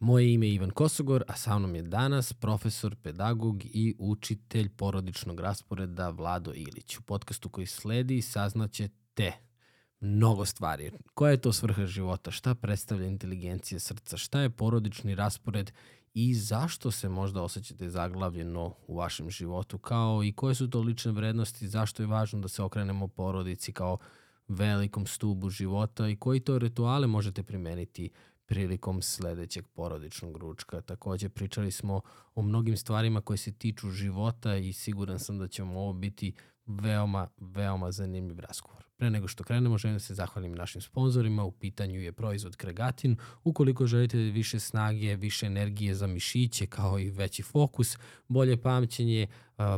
Moje ime je Ivan Kosogor, a sa mnom je danas profesor, pedagog i učitelj porodičnog rasporeda Vlado Ilić. U podcastu koji sledi saznaćete mnogo stvari. Koja je to svrha života? Šta predstavlja inteligencija srca? Šta je porodični raspored i zašto se možda osjećate zaglavljeno u vašem životu? Kao i koje su to lične vrednosti? Zašto je važno da se okrenemo porodici kao velikom stubu života i koji to rituale možete primeniti prilikom sledećeg porodičnog ručka. Takođe pričali smo o mnogim stvarima koje se tiču života i siguran sam da će vam ovo biti veoma, veoma zanimljiv razgovor. Pre nego što krenemo, želim da se zahvalim našim sponsorima. U pitanju je proizvod Kregatin. Ukoliko želite više snage, više energije za mišiće, kao i veći fokus, bolje pamćenje,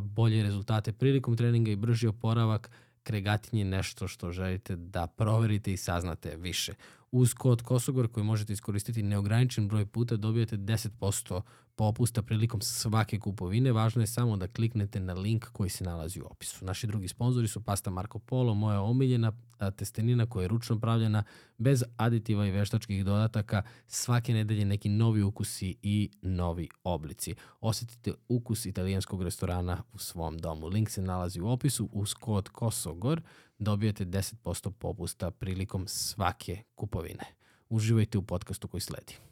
bolje rezultate prilikom treninga i brži oporavak, Kregatin je nešto što želite da proverite i saznate više. Uz kod Kosogor koji možete iskoristiti neograničen broj puta dobijate 10% popusta prilikom svake kupovine. Važno je samo da kliknete na link koji se nalazi u opisu. Naši drugi sponzori su pasta Marco Polo, moja omiljena testenina koja je ručno pravljena bez aditiva i veštačkih dodataka. Svake nedelje neki novi ukusi i novi oblici. Osetite ukus italijanskog restorana u svom domu. Link se nalazi u opisu uz kod Kosogor dobijete 10% popusta prilikom svake kupovine. Uživajte u podcastu koji sledi.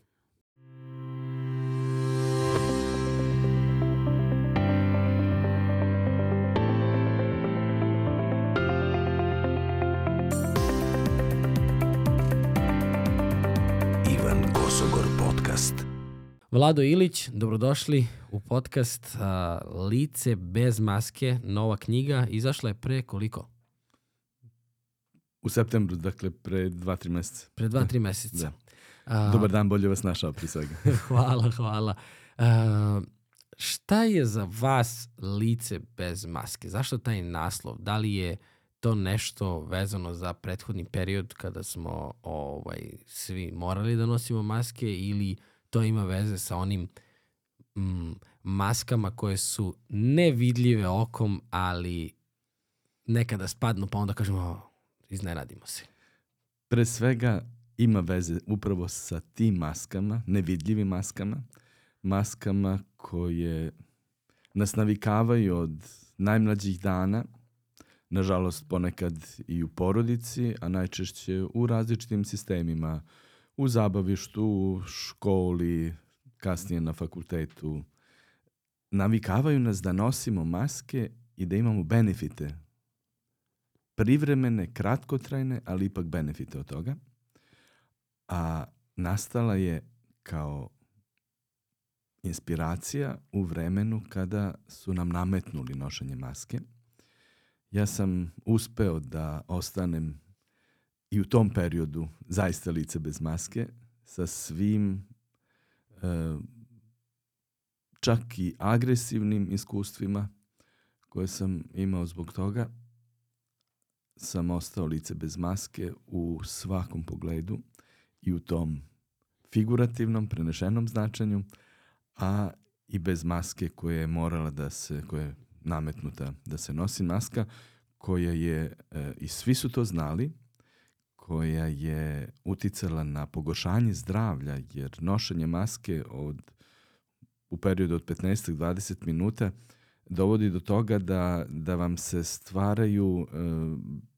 Vlado Ilić, dobrodošli u podcast uh, Lice bez maske, nova knjiga, izašla je pre koliko? U septembru, dakle, pre dva, tri meseca. Pre dva, tri meseca. Da. A, Dobar dan, bolje vas našao pri svega. hvala, hvala. A, šta je za vas lice bez maske? Zašto taj naslov? Da li je to nešto vezano za prethodni period kada smo ovaj, svi morali da nosimo maske ili to ima veze sa onim mm, maskama koje su nevidljive okom, ali nekada spadnu pa onda kažemo iznenadimo se. Pre svega ima veze upravo sa tim maskama, nevidljivim maskama, maskama koje nas navikavaju od najmlađih dana, nažalost ponekad i u porodici, a najčešće u različitim sistemima, u zabavištu, u školi, kasnije na fakultetu. Navikavaju nas da nosimo maske i da imamo benefite privremene, kratkotrajne, ali ipak benefite od toga. A nastala je kao inspiracija u vremenu kada su nam nametnuli nošenje maske. Ja sam uspeo da ostanem i u tom periodu zaista lice bez maske sa svim e, čak i agresivnim iskustvima koje sam imao zbog toga sam ostao lice bez maske u svakom pogledu i u tom figurativnom, prenešenom značenju, a i bez maske koja je morala da se, koja je nametnuta da se nosi maska, koja je, e, i svi su to znali, koja je uticala na pogoršanje zdravlja, jer nošenje maske od, u periodu od 15-20 minuta dovodi do toga da, da vam se stvaraju e,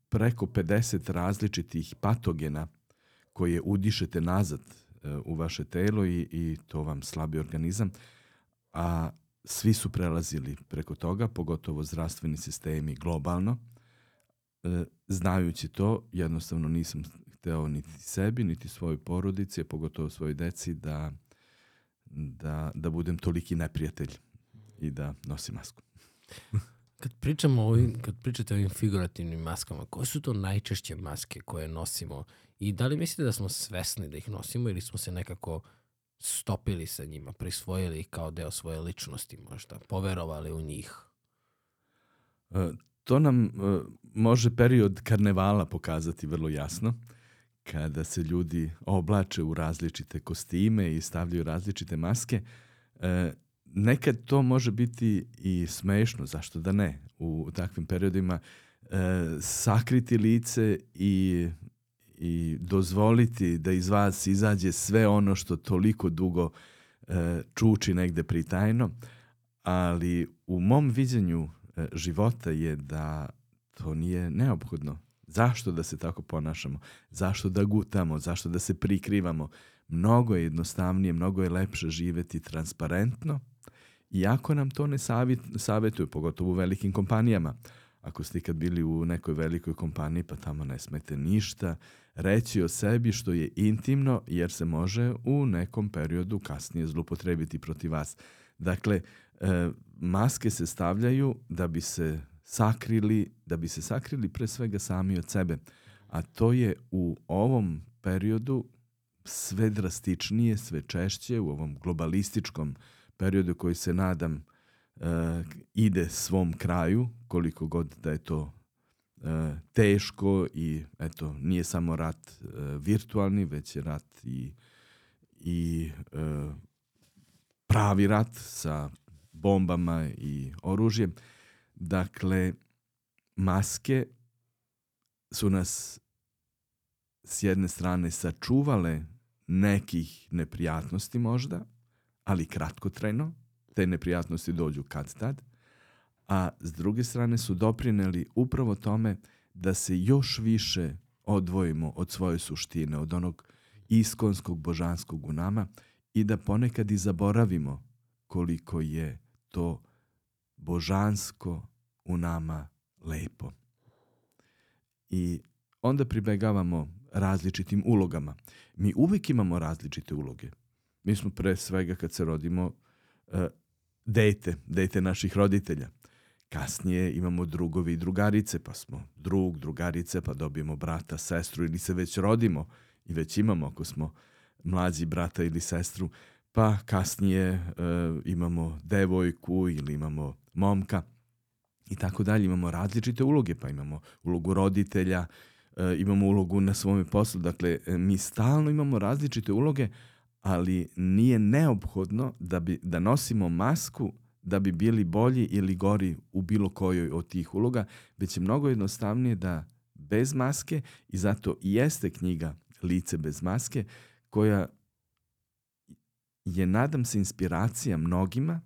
preko 50 različitih patogena koje udišete nazad e, u vaše telo i, i to vam slabi organizam, a svi su prelazili preko toga, pogotovo zdravstveni sistemi globalno. E, znajući to, jednostavno nisam hteo niti sebi, niti svojoj porodici, a pogotovo svojoj deci, da, da, da budem toliki neprijatelj i da nosim masku. Kad pričamo o ovim, kad pričate o ovim figurativnim maskama, koje su to najčešće maske koje nosimo i da li mislite da smo svesni da ih nosimo ili smo se nekako stopili sa njima, prisvojili ih kao deo svoje ličnosti možda, poverovali u njih? E, to nam e, može period karnevala pokazati vrlo jasno, kada se ljudi oblače u različite kostime i stavljaju različite maske. E, nekad to može biti i smešno, zašto da ne, u takvim periodima e, sakriti lice i, i dozvoliti da iz vas izađe sve ono što toliko dugo e, čuči negde pritajno, ali u mom viđenju e, života je da to nije neophodno. Zašto da se tako ponašamo? Zašto da gutamo? Zašto da se prikrivamo? Mnogo je jednostavnije, mnogo je lepše živeti transparentno, iako nam to ne savjet, savjetuju, pogotovo u velikim kompanijama. Ako ste ikad bili u nekoj velikoj kompaniji, pa tamo ne smete ništa reći o sebi što je intimno, jer se može u nekom periodu kasnije zlupotrebiti protiv vas. Dakle, e, maske se stavljaju da bi se sakrili, da bi se sakrili pre svega sami od sebe. A to je u ovom periodu sve drastičnije, sve češće u ovom globalističkom periodu koji se nadam uh, ide svom kraju, koliko god da je to uh, teško i eto, nije samo rat uh, virtualni, već je rat i, i uh, pravi rat sa bombama i oružjem. Dakle, maske su nas s jedne strane sačuvale nekih neprijatnosti možda, ali kratkotrajno, te neprijatnosti dođu kad tad, a s druge strane su doprineli upravo tome da se još više odvojimo od svoje suštine, od onog iskonskog božanskog u nama i da ponekad i zaboravimo koliko je to božansko u nama lepo. I onda pribegavamo različitim ulogama. Mi uvijek imamo različite uloge. Mi smo pre svega kad se rodimo uh, dete, dete naših roditelja. Kasnije imamo drugovi i drugarice, pa smo drug, drugarice, pa dobijemo brata, sestru ili se već rodimo i već imamo ako smo mlađi brata ili sestru, pa kasnije uh, imamo devojku ili imamo momka i tako dalje. Imamo različite uloge, pa imamo ulogu roditelja, uh, imamo ulogu na svome poslu. Dakle, mi stalno imamo različite uloge, ali nije neophodno da, bi, da nosimo masku da bi bili bolji ili gori u bilo kojoj od tih uloga, već je mnogo jednostavnije da bez maske i zato i jeste knjiga Lice bez maske koja je, nadam se, inspiracija mnogima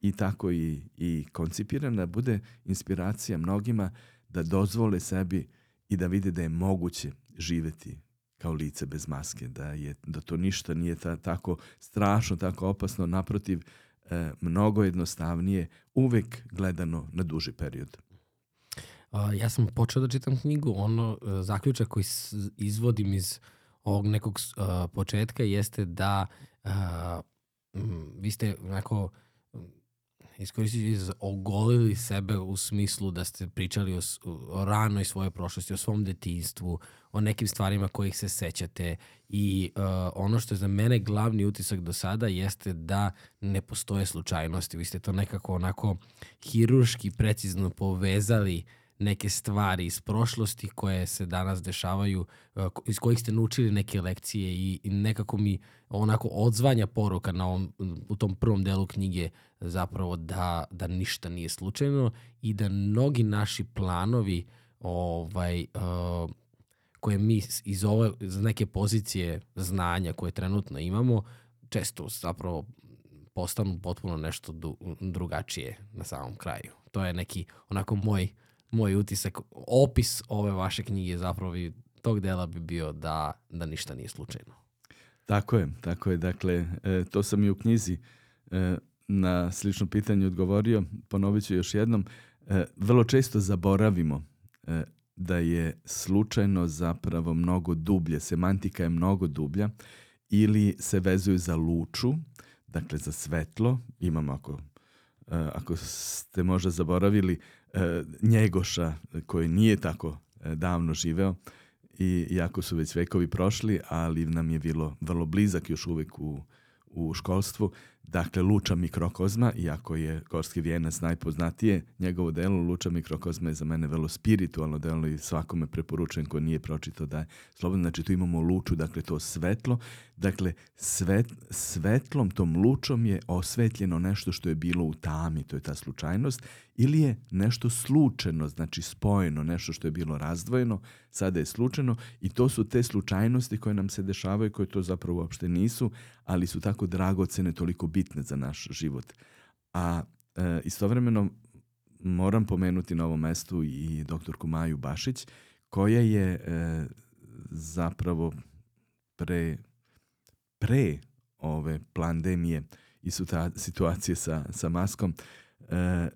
i tako i, i koncipirana da bude inspiracija mnogima da dozvole sebi i da vide da je moguće živeti kao lice bez maske, da, je, da to ništa nije ta, tako strašno, tako opasno, naprotiv, e, mnogo jednostavnije, uvek gledano na duži period. Uh, ja sam počeo da čitam knjigu, ono uh, zaključak koji izvodim iz ovog nekog uh, početka jeste da uh, vi ste neko iskoristili, ogolili sebe u smislu da ste pričali o, o ranoj svojoj prošlosti, o svom detinstvu, o nekim stvarima kojih se sećate i uh, ono što je za mene glavni utisak do sada jeste da ne postoje slučajnosti. Vi ste to nekako onako hiruški precizno povezali uh, neke stvari iz prošlosti koje se danas dešavaju, uh, iz kojih ste naučili neke lekcije i, nekako mi onako odzvanja poruka na ovom, u tom prvom delu knjige zapravo da, da ništa nije slučajno i da mnogi naši planovi ovaj, uh, koje mi iz ove, iz neke pozicije znanja koje trenutno imamo, često zapravo postanu potpuno nešto drugačije na samom kraju. To je neki onako moj moj utisak, opis ove vaše knjige zapravo bi, tog dela bi bio da, da ništa nije slučajno. Tako je, tako je. Dakle, e, to sam i u knjizi e, na slično pitanje odgovorio. Ponovit ću još jednom. E, vrlo često zaboravimo e, da je slučajno zapravo mnogo dublje. Semantika je mnogo dublja ili se vezuju za luču, dakle za svetlo. Imamo ako, ako ste možda zaboravili, e, Njegoša koji nije tako davno živeo i jako su već vekovi prošli, ali nam je bilo vrlo blizak još uvek u, u školstvu. Dakle, Luča mikrokozma, iako je Gorski vijenac najpoznatije, njegovo delo Luča mikrokozma je za mene vrlo spiritualno delo i svakome preporučujem ko nije pročitao da je slobodno. Znači, tu imamo luču, dakle, to svetlo. Dakle, svet, svetlom, tom lučom je osvetljeno nešto što je bilo u tami, to je ta slučajnost, ili je nešto slučajno, znači spojeno, nešto što je bilo razdvojeno, sada je slučajno i to su te slučajnosti koje nam se dešavaju, koje to zapravo uopšte nisu, ali su tako dragocene, toliko bitne za naš život. A e, istovremeno moram pomenuti na ovom mestu i doktorku Maju Bašić, koja je e, zapravo pre, pre ove pandemije i su ta situacije sa, sa maskom e,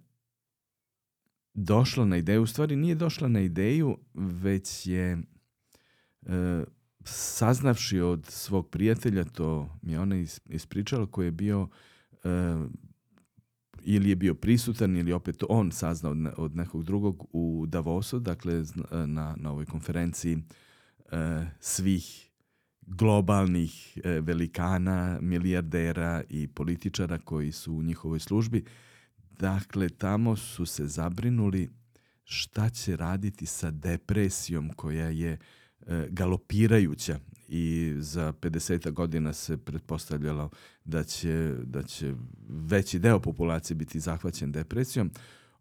došla na ideju, u stvari nije došla na ideju, već je e, saznavši od svog prijatelja, to mi je ona ispričala, koji je bio e, ili je bio prisutan ili opet on saznao od, od nekog drugog u Davosu, dakle na, na ovoj konferenciji e, svih globalnih e, velikana, milijardera i političara koji su u njihovoj službi. Dakle, tamo su se zabrinuli šta će raditi sa depresijom koja je e, galopirajuća i za 50 godina se pretpostavljalo da će, da će veći deo populacije biti zahvaćen depresijom.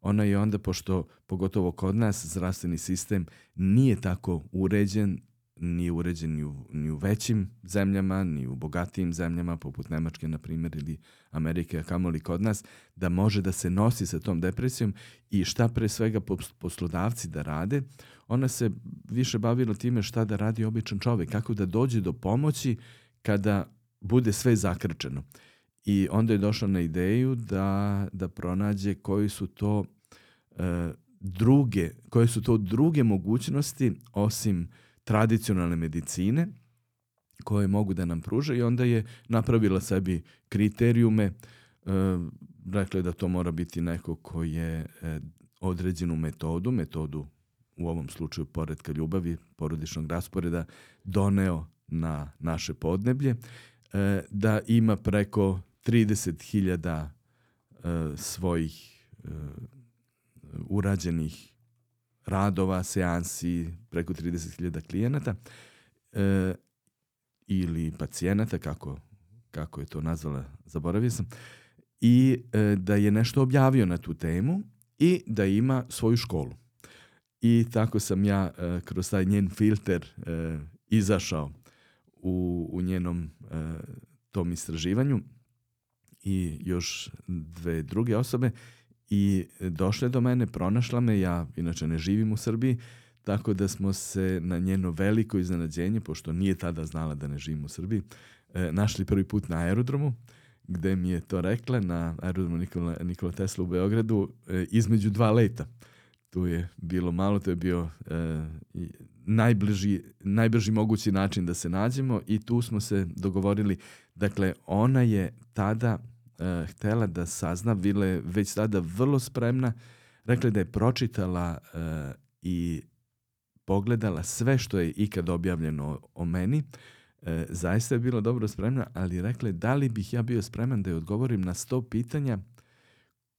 Ona je onda, pošto pogotovo kod nas zdravstveni sistem nije tako uređen nije uređen ni u, ni u većim zemljama, ni u bogatijim zemljama, poput Nemačke, na primjer, ili Amerike, a kamoli kod nas, da može da se nosi sa tom depresijom i šta pre svega poslodavci da rade. Ona se više bavila time šta da radi običan čovek, kako da dođe do pomoći kada bude sve zakrčeno. I onda je došla na ideju da, da pronađe koji su to e, druge, koje su to druge mogućnosti osim tradicionalne medicine koje mogu da nam pruže i onda je napravila sebi kriterijume, e, rekla da to mora biti neko ko je e, određenu metodu, metodu u ovom slučaju poredka ljubavi, porodičnog rasporeda, doneo na naše podneblje, e, da ima preko 30.000 e, svojih e, urađenih radova, seansi, preko 30.000 klijenata e, ili pacijenata, kako, kako je to nazvala, zaboravio sam, i e, da je nešto objavio na tu temu i da ima svoju školu. I tako sam ja e, kroz taj njen filter e, izašao u, u njenom e, tom istraživanju i još dve druge osobe i došla je do mene, pronašla me, ja inače ne živim u Srbiji, tako da smo se na njeno veliko iznenađenje, pošto nije tada znala da ne živim u Srbiji, e, našli prvi put na aerodromu, gde mi je to rekla, na aerodromu Nikola, Nikola Tesla u Beogradu, e, između dva leta. Tu je bilo malo, to je bio e, najbliži, najbrži mogući način da se nađemo i tu smo se dogovorili, dakle, ona je tada uh, htela da sazna, bila je već tada vrlo spremna, rekla da je pročitala uh, i pogledala sve što je ikad objavljeno o, o meni, e, zaista je bila dobro spremna, ali rekla je da li bih ja bio spreman da je odgovorim na sto pitanja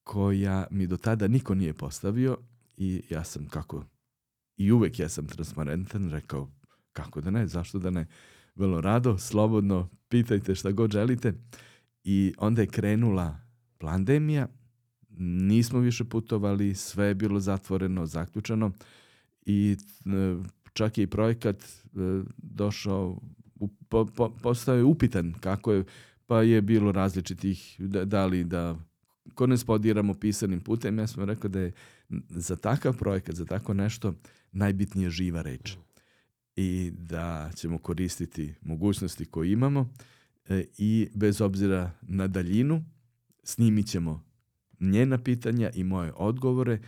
koja mi do tada niko nije postavio? I ja sam kako i uvek ja sam transparentan, rekao kako da ne, zašto da ne, vrlo rado, slobodno, pitajte šta god želite. I onda je krenula pandemija, nismo više putovali, sve je bilo zatvoreno, zaključano i e, čak je i projekat e, došao, po, po, postao je upitan kako je, pa je bilo različitih, da, da li da korespondiramo pisanim putem, ja sam rekao da je za takav projekat, za tako nešto, najbitnije živa reč. I da ćemo koristiti mogućnosti koje imamo i bez obzira na daljinu snimit ćemo njena pitanja i moje odgovore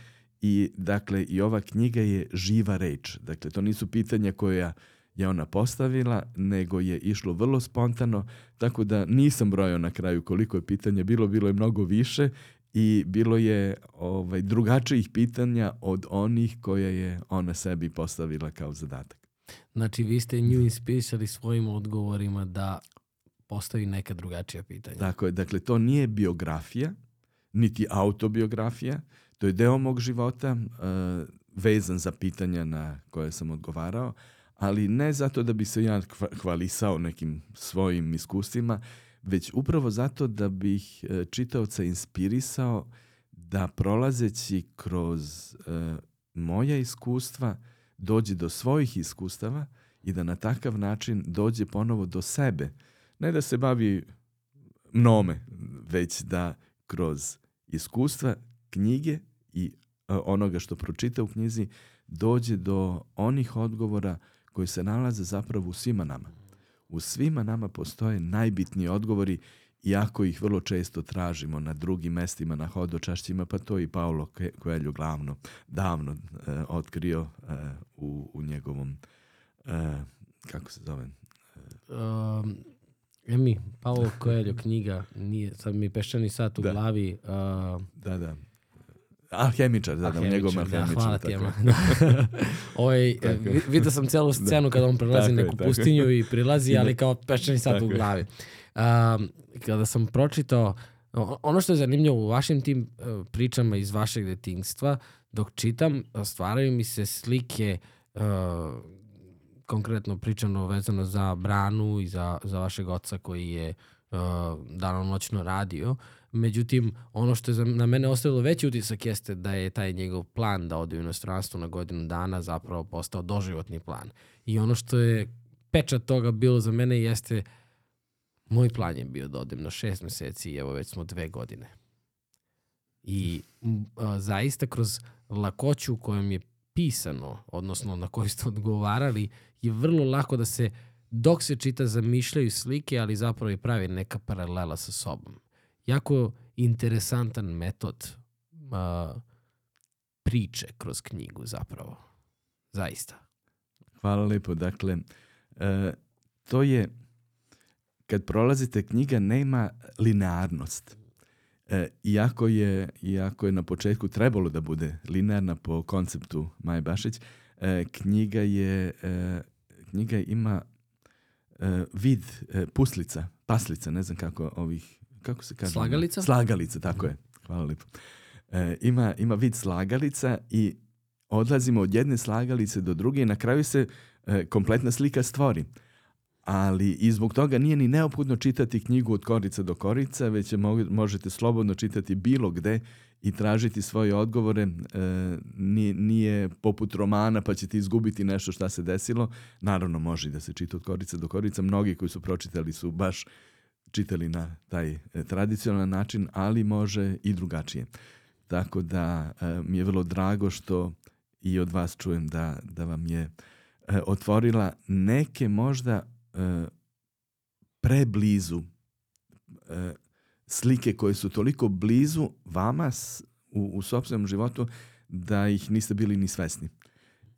i dakle i ova knjiga je živa reč. Dakle, to nisu pitanja koja je ona postavila, nego je išlo vrlo spontano, tako da nisam brojao na kraju koliko je pitanja bilo, bilo je mnogo više i bilo je ovaj, drugačijih pitanja od onih koje je ona sebi postavila kao zadatak. Znači, vi ste nju inspirisali svojim odgovorima da postavi neka drugačija pitanja. Tako je, dakle to nije biografija, niti autobiografija, to je deo mog života, uh, vezan za pitanja na koje sam odgovarao, ali ne zato da bi se ja hvalisao nekim svojim iskustvima, već upravo zato da bih uh, čitaoca inspirisao da prolazeći kroz uh, moja iskustva dođe do svojih iskustava i da na takav način dođe ponovo do sebe. Ne da se bavi mnome, već da kroz iskustva, knjige i onoga što pročita u knjizi dođe do onih odgovora koji se nalaze zapravo u svima nama. U svima nama postoje najbitniji odgovori iako ih vrlo često tražimo na drugim mestima, na hodočašćima, pa to i Paolo Coelho glavno, davno e, otkrio e, u, u njegovom, e, kako se zove? Um, Emi, Paolo Coelho knjiga, nije, sad mi peščani sat u da. glavi. Uh, da, da. Alhemičar, da, da, u njegovom alhemičar. Da, hvala ti, Ema. Ovaj, vidio sam celu scenu kada on prelazi tako neku je, pustinju i prilazi, ali kao peščani sat u glavi. Um, kada sam pročitao, ono što je zanimljivo u vašim tim uh, pričama iz vašeg detinjstva, dok čitam, stvaraju mi se slike uh, konkretno pričano vezano za Branu i za, za vašeg oca koji je uh, danonoćno radio. Međutim, ono što je na mene ostavilo veći utisak jeste da je taj njegov plan da ode u inostranstvo na godinu dana zapravo postao doživotni plan. I ono što je pečat toga bilo za mene jeste moj plan je bio da odem na šest meseci i evo već smo dve godine. I a, zaista kroz lakoću kojom je pisano, odnosno na koju ste odgovarali, je vrlo lako da se dok se čita zamišljaju slike, ali zapravo i pravi neka paralela sa sobom. Jako interesantan metod uh, priče kroz knjigu zapravo. Zaista. Hvala lepo. Dakle, uh, to je kad prolazite knjiga nema linearnost. E, iako, je, iako je na početku trebalo da bude linearna po konceptu Maje Bašić, e, knjiga je e, knjiga ima e, vid e, puslica, paslica, ne znam kako ovih, kako se kaže? Slagalica? Slagalica, tako je. Hvala lepo. E, ima, ima vid slagalica i odlazimo od jedne slagalice do druge i na kraju se e, kompletna slika stvori ali i zbog toga nije ni neophodno čitati knjigu od korica do korica, već je možete slobodno čitati bilo gde i tražiti svoje odgovore. E, nije, nije poput romana pa ćete izgubiti nešto šta se desilo. Naravno može da se čita od korica do korica. Mnogi koji su pročitali su baš čitali na taj e, tradicionalan način, ali može i drugačije. Tako da e, mi je vrlo drago što i od vas čujem da, da vam je e, otvorila neke možda preblizu e, slike koje su toliko blizu vama u, u sobstvenom životu da ih niste bili ni svesni.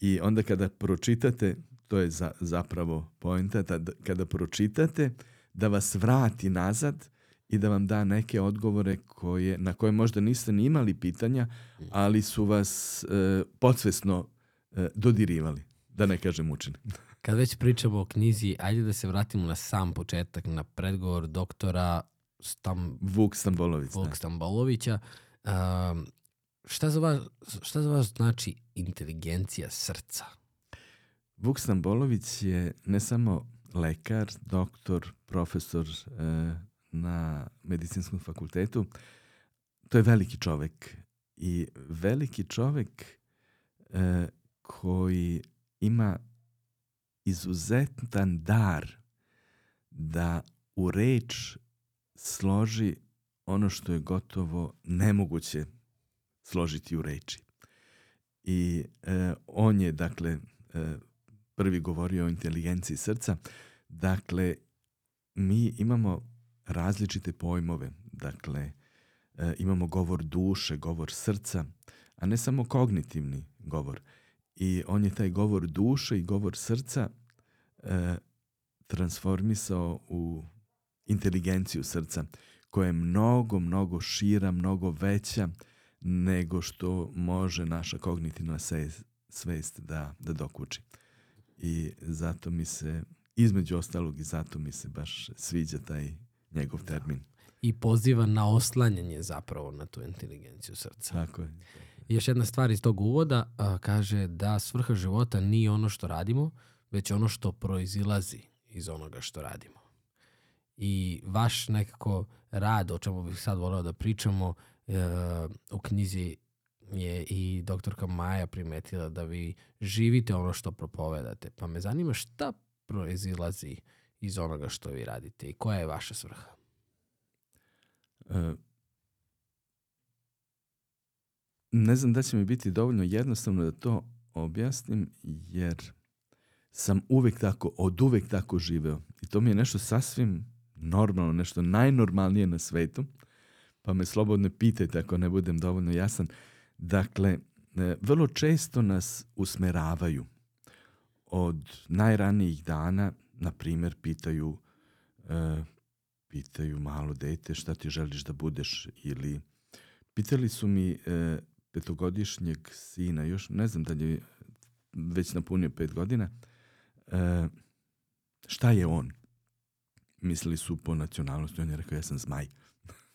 I onda kada pročitate, to je za, zapravo poenta, da, kada pročitate, da vas vrati nazad i da vam da neke odgovore koje, na koje možda niste ni imali pitanja, ali su vas e, podsvesno e, dodirivali, da ne kažem učini. Kad već pričamo o knjizi, ajde da se vratimo na sam početak, na predgovor doktora Stam... Vuk Stambolović. Vuk da. Stambolovića. Um, šta, za vas, šta za vas znači inteligencija srca? Vuk Stambolović je ne samo lekar, doktor, profesor e, na medicinskom fakultetu, to je veliki čovek. I veliki čovek e, koji ima izuzetan dar da u reč složi ono što je gotovo nemoguće složiti u reči. I e, on je, dakle, e, prvi govorio o inteligenciji srca. Dakle, mi imamo različite pojmove. Dakle, e, imamo govor duše, govor srca, a ne samo kognitivni govor i on je taj govor duše i govor srca e, transformisao u inteligenciju srca koja je mnogo, mnogo šira, mnogo veća nego što može naša kognitivna svest da, da dokuči. I zato mi se između ostalog i zato mi se baš sviđa taj njegov termin. I poziva na oslanjanje zapravo na tu inteligenciju srca. Tako je. Još jedna stvar iz tog uvoda a, kaže da svrha života nije ono što radimo, već ono što proizilazi iz onoga što radimo. I vaš nekako rad, o čemu bih sad voleo da pričamo, e, u knjizi je i doktorka Maja primetila da vi živite ono što propovedate. Pa me zanima šta proizilazi iz onoga što vi radite i koja je vaša svrha? E, ne znam da će mi biti dovoljno jednostavno da to objasnim, jer sam uvek tako, od uvek tako živeo. I to mi je nešto sasvim normalno, nešto najnormalnije na svetu. Pa me slobodno pitajte ako ne budem dovoljno jasan. Dakle, e, vrlo često nas usmeravaju od najranijih dana, na primjer, pitaju e, pitaju malo dete šta ti želiš da budeš ili pitali su mi e, petogodišnjeg sina, još ne znam da li već napunio pet godina, e, šta je on? Mislili su po nacionalnosti, on je rekao ja sam zmaj.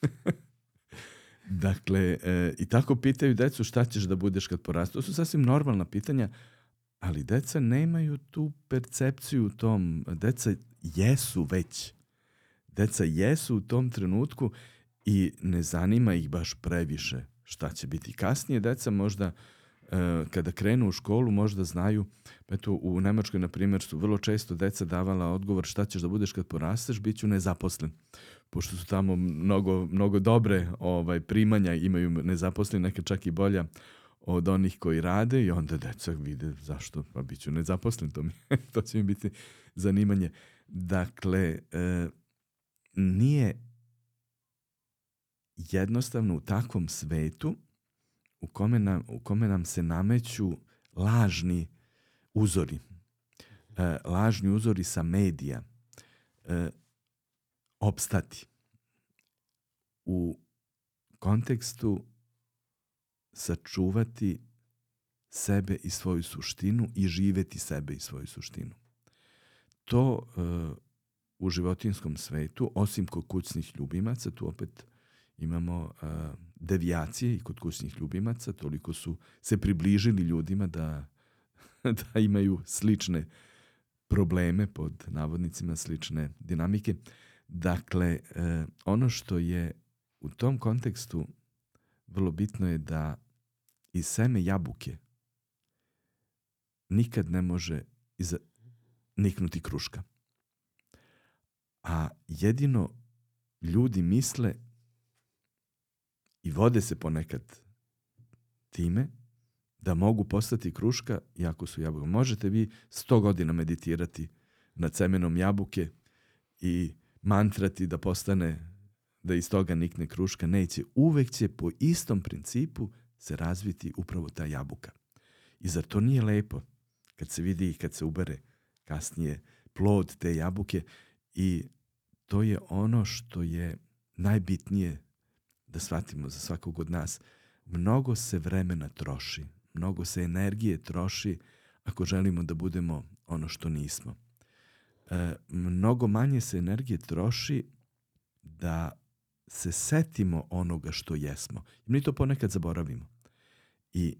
dakle, e, i tako pitaju decu šta ćeš da budeš kad porastu. To su sasvim normalna pitanja, ali deca nemaju tu percepciju u tom. Deca jesu već. Deca jesu u tom trenutku i ne zanima ih baš previše šta će biti kasnije. Deca možda e, kada krenu u školu možda znaju, eto u Nemačkoj na primjer su vrlo često deca davala odgovor šta ćeš da budeš kad porasteš, bit ću nezaposlen. Pošto su tamo mnogo, mnogo dobre ovaj, primanja, imaju nezaposleni, neka čak i bolja od onih koji rade i onda deca vide zašto, pa bit ću nezaposlen, to, mi, to će mi biti zanimanje. Dakle, e, nije jednostavno u takvom svetu u kome nam, u kome nam se nameću lažni uzori. E, lažni uzori sa medija. E, opstati. U kontekstu sačuvati sebe i svoju suštinu i živeti sebe i svoju suštinu. To e, u životinskom svetu, osim kod kućnih ljubimaca, tu opet imamo uh, devijacije i kod kućnih ljubimaca, toliko su se približili ljudima da, da imaju slične probleme pod navodnicima, slične dinamike. Dakle, uh, ono što je u tom kontekstu vrlo bitno je da iz seme jabuke nikad ne može iza, niknuti kruška. A jedino ljudi misle i vode se ponekad time da mogu postati kruška jako su jabuke. Možete vi sto godina meditirati nad semenom jabuke i mantrati da postane, da iz toga nikne kruška. Neće. Uvek će po istom principu se razviti upravo ta jabuka. I zar to nije lepo kad se vidi i kad se ubere kasnije plod te jabuke i to je ono što je najbitnije da shvatimo za svakog od nas. Mnogo se vremena troši, mnogo se energije troši ako želimo da budemo ono što nismo. E, mnogo manje se energije troši da se setimo onoga što jesmo. Mi to ponekad zaboravimo. I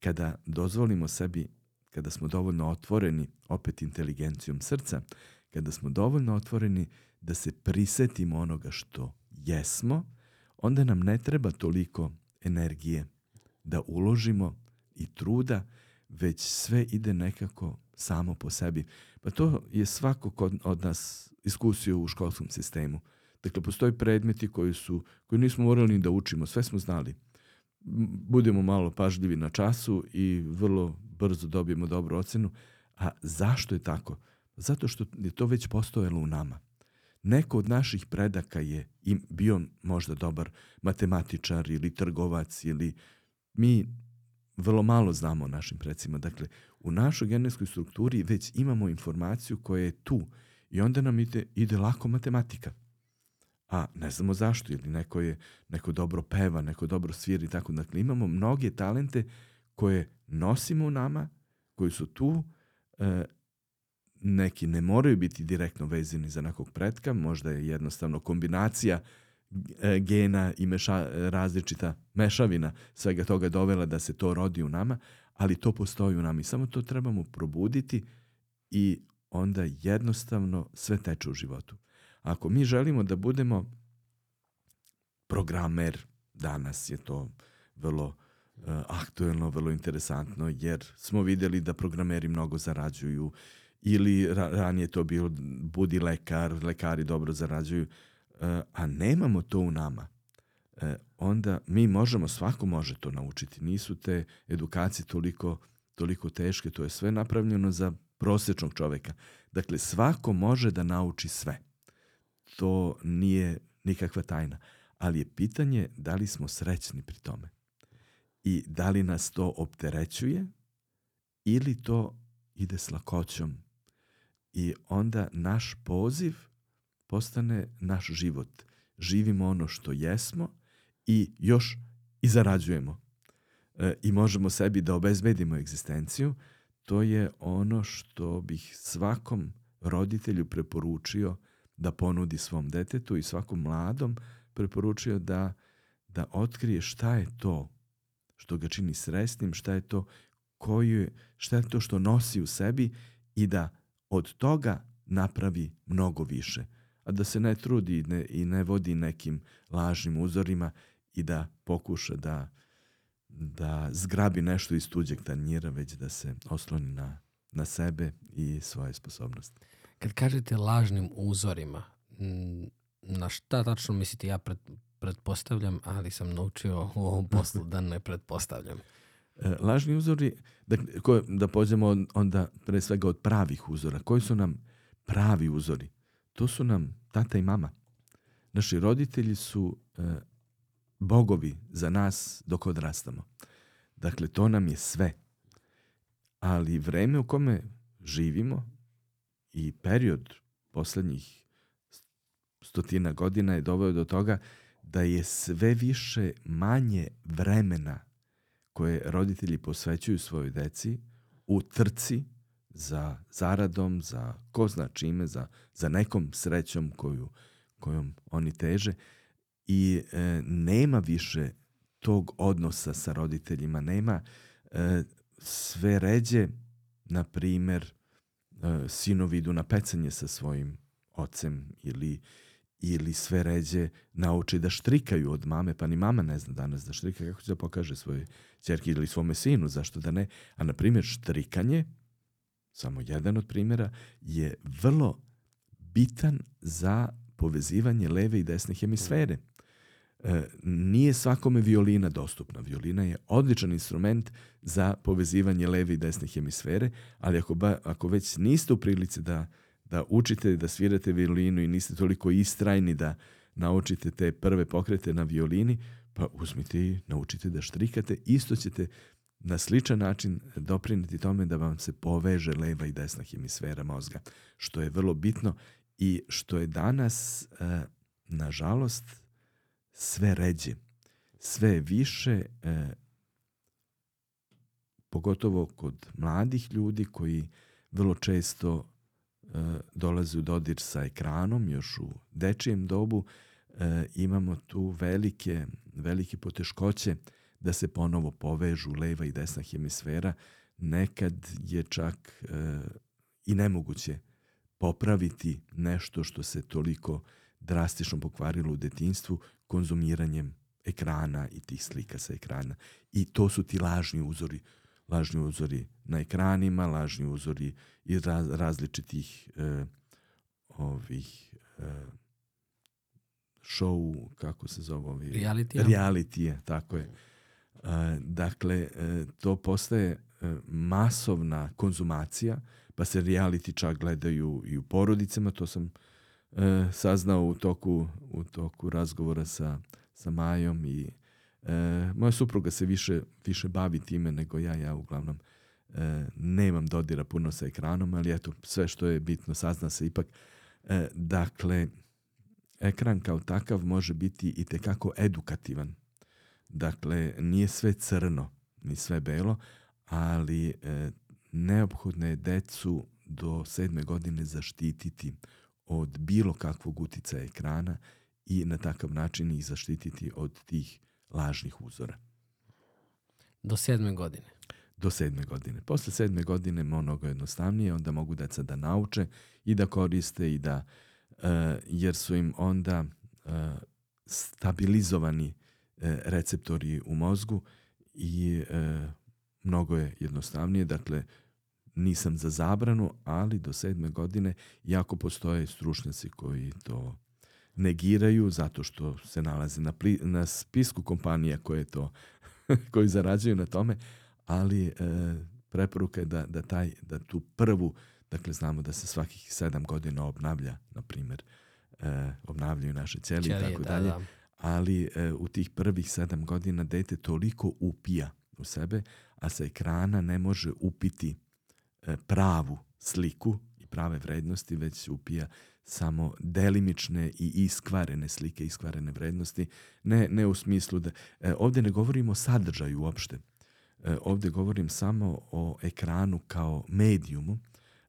kada dozvolimo sebi, kada smo dovoljno otvoreni, opet inteligencijom srca, kada smo dovoljno otvoreni da se prisetimo onoga što jesmo, onda nam ne treba toliko energije da uložimo i truda, već sve ide nekako samo po sebi. Pa to je svako od nas iskusio u školskom sistemu. Dakle, postoji predmeti koji su, koji nismo morali ni da učimo, sve smo znali. Budemo malo pažljivi na času i vrlo brzo dobijemo dobru ocenu. A zašto je tako? Zato što je to već postojalo u nama. Neko od naših predaka je im bio možda dobar matematičar ili trgovac ili mi vrlo malo znamo o našim predcima. Dakle, u našoj genetskoj strukturi već imamo informaciju koja je tu i onda nam ide, ide lako matematika. A ne znamo zašto, ili neko je, neko dobro peva, neko dobro svira i tako. Dakle, imamo mnoge talente koje nosimo u nama, koji su tu, e, neki ne moraju biti direktno vezani za nekog pretka, možda je jednostavno kombinacija e, gena i meša, različita mešavina svega toga dovela da se to rodi u nama, ali to postoji u nama i samo to trebamo probuditi i onda jednostavno sve teče u životu. Ako mi želimo da budemo programer, danas je to vrlo uh, aktuelno, vrlo interesantno, jer smo videli da programeri mnogo zarađuju ili ra ranije to bilo budi lekar, lekari dobro zarađuju, uh, a nemamo to u nama. Uh, onda mi možemo, svako može to naučiti. Nisu te edukacije toliko, toliko teške, to je sve napravljeno za prosečnog čoveka. Dakle, svako može da nauči sve. To nije nikakva tajna. Ali je pitanje da li smo srećni pri tome. I da li nas to opterećuje ili to ide s lakoćom. I onda naš poziv postane naš život. Živimo ono što jesmo i još i zarađujemo. E, I možemo sebi da obezbedimo egzistenciju, to je ono što bih svakom roditelju preporučio da ponudi svom detetu i svakom mladom preporučio da, da otkrije šta je to što ga čini sresnim, šta je to koju, šta je to što nosi u sebi i da od toga napravi mnogo više. A da se ne trudi i ne, i ne vodi nekim lažnim uzorima i da pokuša da da zgrabi nešto iz tuđeg tanjira, već da se osloni na, na sebe i svoje sposobnosti. Kad kažete lažnim uzorima, na šta tačno mislite? Ja pred, pretpostavljam, ali sam naučio u ovom poslu da ne pretpostavljam. E, lažni uzori, da, ko, da pođemo onda pre svega od pravih uzora. Koji su nam pravi uzori? To su nam tata i mama. Naši roditelji su e, bogovi za nas dok odrastamo. Dakle, to nam je sve. Ali vreme u kome živimo i period poslednjih stotina godina je doveo do toga da je sve više manje vremena koje roditelji posvećuju svojoj deci u trci za zaradom, za ko zna čime, za, za nekom srećom koju, kojom oni teže. I e, nema više tog odnosa sa roditeljima, nema e, sve ređe, na primer, e, sinovi idu na pecanje sa svojim ocem ili ili sve ređe nauči da štrikaju od mame, pa ni mama ne zna danas da štrika, kako će da pokaže svojoj čerki ili svome sinu, zašto da ne. A na primjer štrikanje, samo jedan od primjera, je vrlo bitan za povezivanje leve i desne hemisfere. E, nije svakome violina dostupna. Violina je odličan instrument za povezivanje leve i desne hemisfere, ali ako, ba, ako već niste u prilici da, da učite da svirate violinu i niste toliko istrajni da naučite te prve pokrete na violini, pa uzmite i naučite da štrikate. Isto ćete na sličan način dopriniti tome da vam se poveže leva i desna hemisfera mozga, što je vrlo bitno i što je danas, e, nažalost, sve ređe, sve više, e, pogotovo kod mladih ljudi koji vrlo često e, dolaze u dodir sa ekranom, još u dečijem dobu, e, imamo tu velike, velike poteškoće da se ponovo povežu leva i desna hemisfera. Nekad je čak e, i nemoguće popraviti nešto što se toliko drastično pokvarilo u detinstvu konzumiranjem ekrana i tih slika sa ekrana. I to su ti lažni uzori, lažni uzori na ekranima, lažni uzori iz raz, različitih e, ovih e, show, kako se zove ovi? Reality. Reality, tako je. E, dakle, e, to postaje e, masovna konzumacija, pa se reality čak gledaju i u porodicama, to sam e, saznao u toku, u toku razgovora sa, sa Majom i e, moja supruga se više, više bavi time nego ja, ja uglavnom e, nemam dodira puno sa ekranom, ali eto, sve što je bitno sazna se ipak. E, dakle, ekran kao takav može biti i tekako edukativan. Dakle, nije sve crno, ni sve belo, ali e, neophodno je decu do sedme godine zaštititi od bilo kakvog uticaja ekrana i na takav način ih zaštititi od tih lažnih uzora. Do sedme godine? Do sedme godine. Posle sedme godine mnogo jednostavnije, onda mogu deca da nauče i da koriste i da, uh, jer su im onda uh, stabilizovani uh, receptori u mozgu i uh, mnogo je jednostavnije. Dakle, nisam za zabranu, ali do sedme godine jako postoje stručnjaci koji to negiraju zato što se nalaze na, pli, na spisku kompanija koje to koji zarađuju na tome, ali e, preporuka je da, da, taj, da tu prvu, dakle znamo da se svakih sedam godina obnavlja, na primjer, e, obnavljaju naše ćelije i tako da, dalje, da. ali e, u tih prvih sedam godina dete toliko upija u sebe, a sa ekrana ne može upiti e, pravu sliku prave vrednosti, već upija samo delimične i iskvarene slike, iskvarene vrednosti, ne, ne u smislu da... E, ovde ne govorimo o sadržaju uopšte. E, ovde govorim samo o ekranu kao medijumu.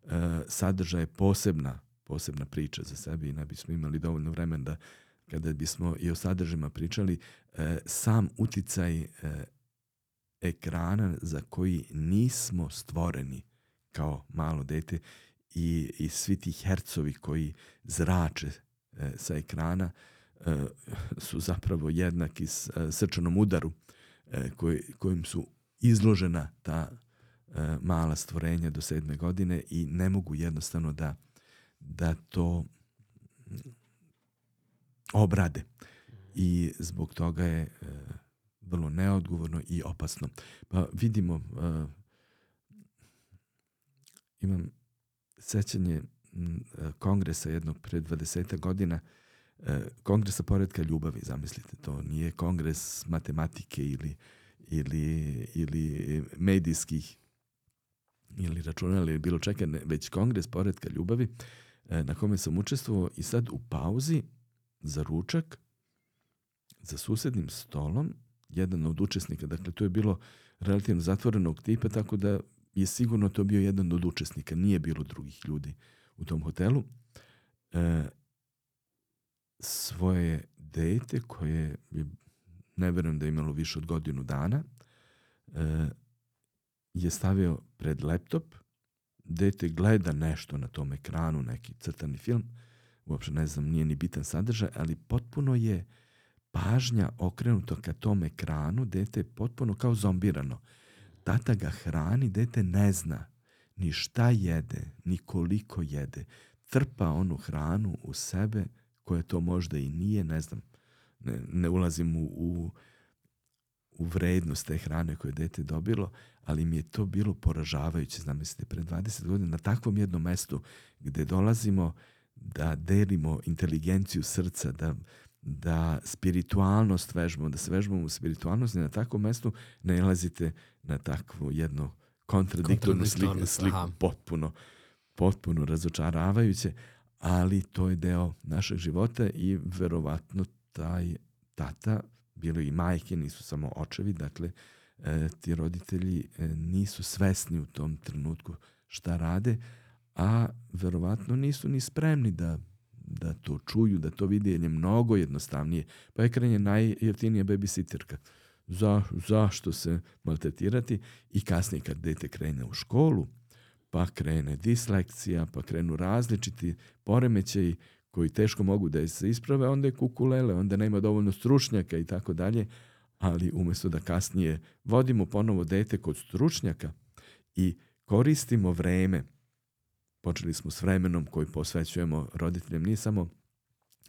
E, sadržaj je posebna, posebna priča za sebe i ne bismo imali dovoljno vremena da kada bismo i o sadržajima pričali, e, sam uticaj e, ekrana za koji nismo stvoreni kao malo dete i, i svi ti hercovi koji zrače e, sa ekrana e, su zapravo jednaki s e, srčanom udaru e, koj, kojim su izložena ta e, mala stvorenja do sedme godine i ne mogu jednostavno da, da to obrade. I zbog toga je e, vrlo neodgovorno i opasno. Pa vidimo, e, imam sećanje kongresa jednog pre 20 godina, e, kongresa poredka ljubavi, zamislite, to nije kongres matematike ili, ili, ili medijskih ili računala ili bilo čeka, ne, već kongres poredka ljubavi e, na kome sam učestvovao i sad u pauzi za ručak za susednim stolom jedan od učesnika, dakle to je bilo relativno zatvorenog tipa, tako da je sigurno to bio jedan od učesnika, nije bilo drugih ljudi u tom hotelu. E, svoje dete koje je, ne verujem da je imalo više od godinu dana, e, je stavio pred laptop, dete gleda nešto na tom ekranu, neki crtani film, uopšte ne znam, nije ni bitan sadržaj, ali potpuno je pažnja okrenuta ka tom ekranu, dete je potpuno kao zombirano tata ga hrani, dete ne zna ni šta jede, ni koliko jede. Trpa onu hranu u sebe, koja to možda i nije, ne znam, ne, ne ulazim u, u, u vrednost te hrane koje je dete dobilo, ali mi je to bilo poražavajuće, znam mislite, pre 20 godina na takvom jednom mestu gde dolazimo da delimo inteligenciju srca, da da spiritualnost vežbamo, da se vežbamo u spiritualnosti, na takvom mestu nalazite na takvu jednu kontradiktornu sliku, sliku. Potpuno, potpuno razočaravajuće, ali to je deo našeg života i verovatno taj tata, bilo i majke, nisu samo očevi, dakle, e, ti roditelji e, nisu svesni u tom trenutku šta rade, a verovatno nisu ni spremni da da to čuju, da to vide, jer je mnogo jednostavnije. Pa ekran je najjeftinija babysitterka. Za, zašto se maltretirati? I kasnije kad dete krene u školu, pa krene dislekcija, pa krenu različiti poremećaji koji teško mogu da se isprave, onda je kukulele, onda nema dovoljno stručnjaka i tako dalje, ali umesto da kasnije vodimo ponovo dete kod stručnjaka i koristimo vreme počeli smo s vremenom koji posvećujemo roditeljima. Nije samo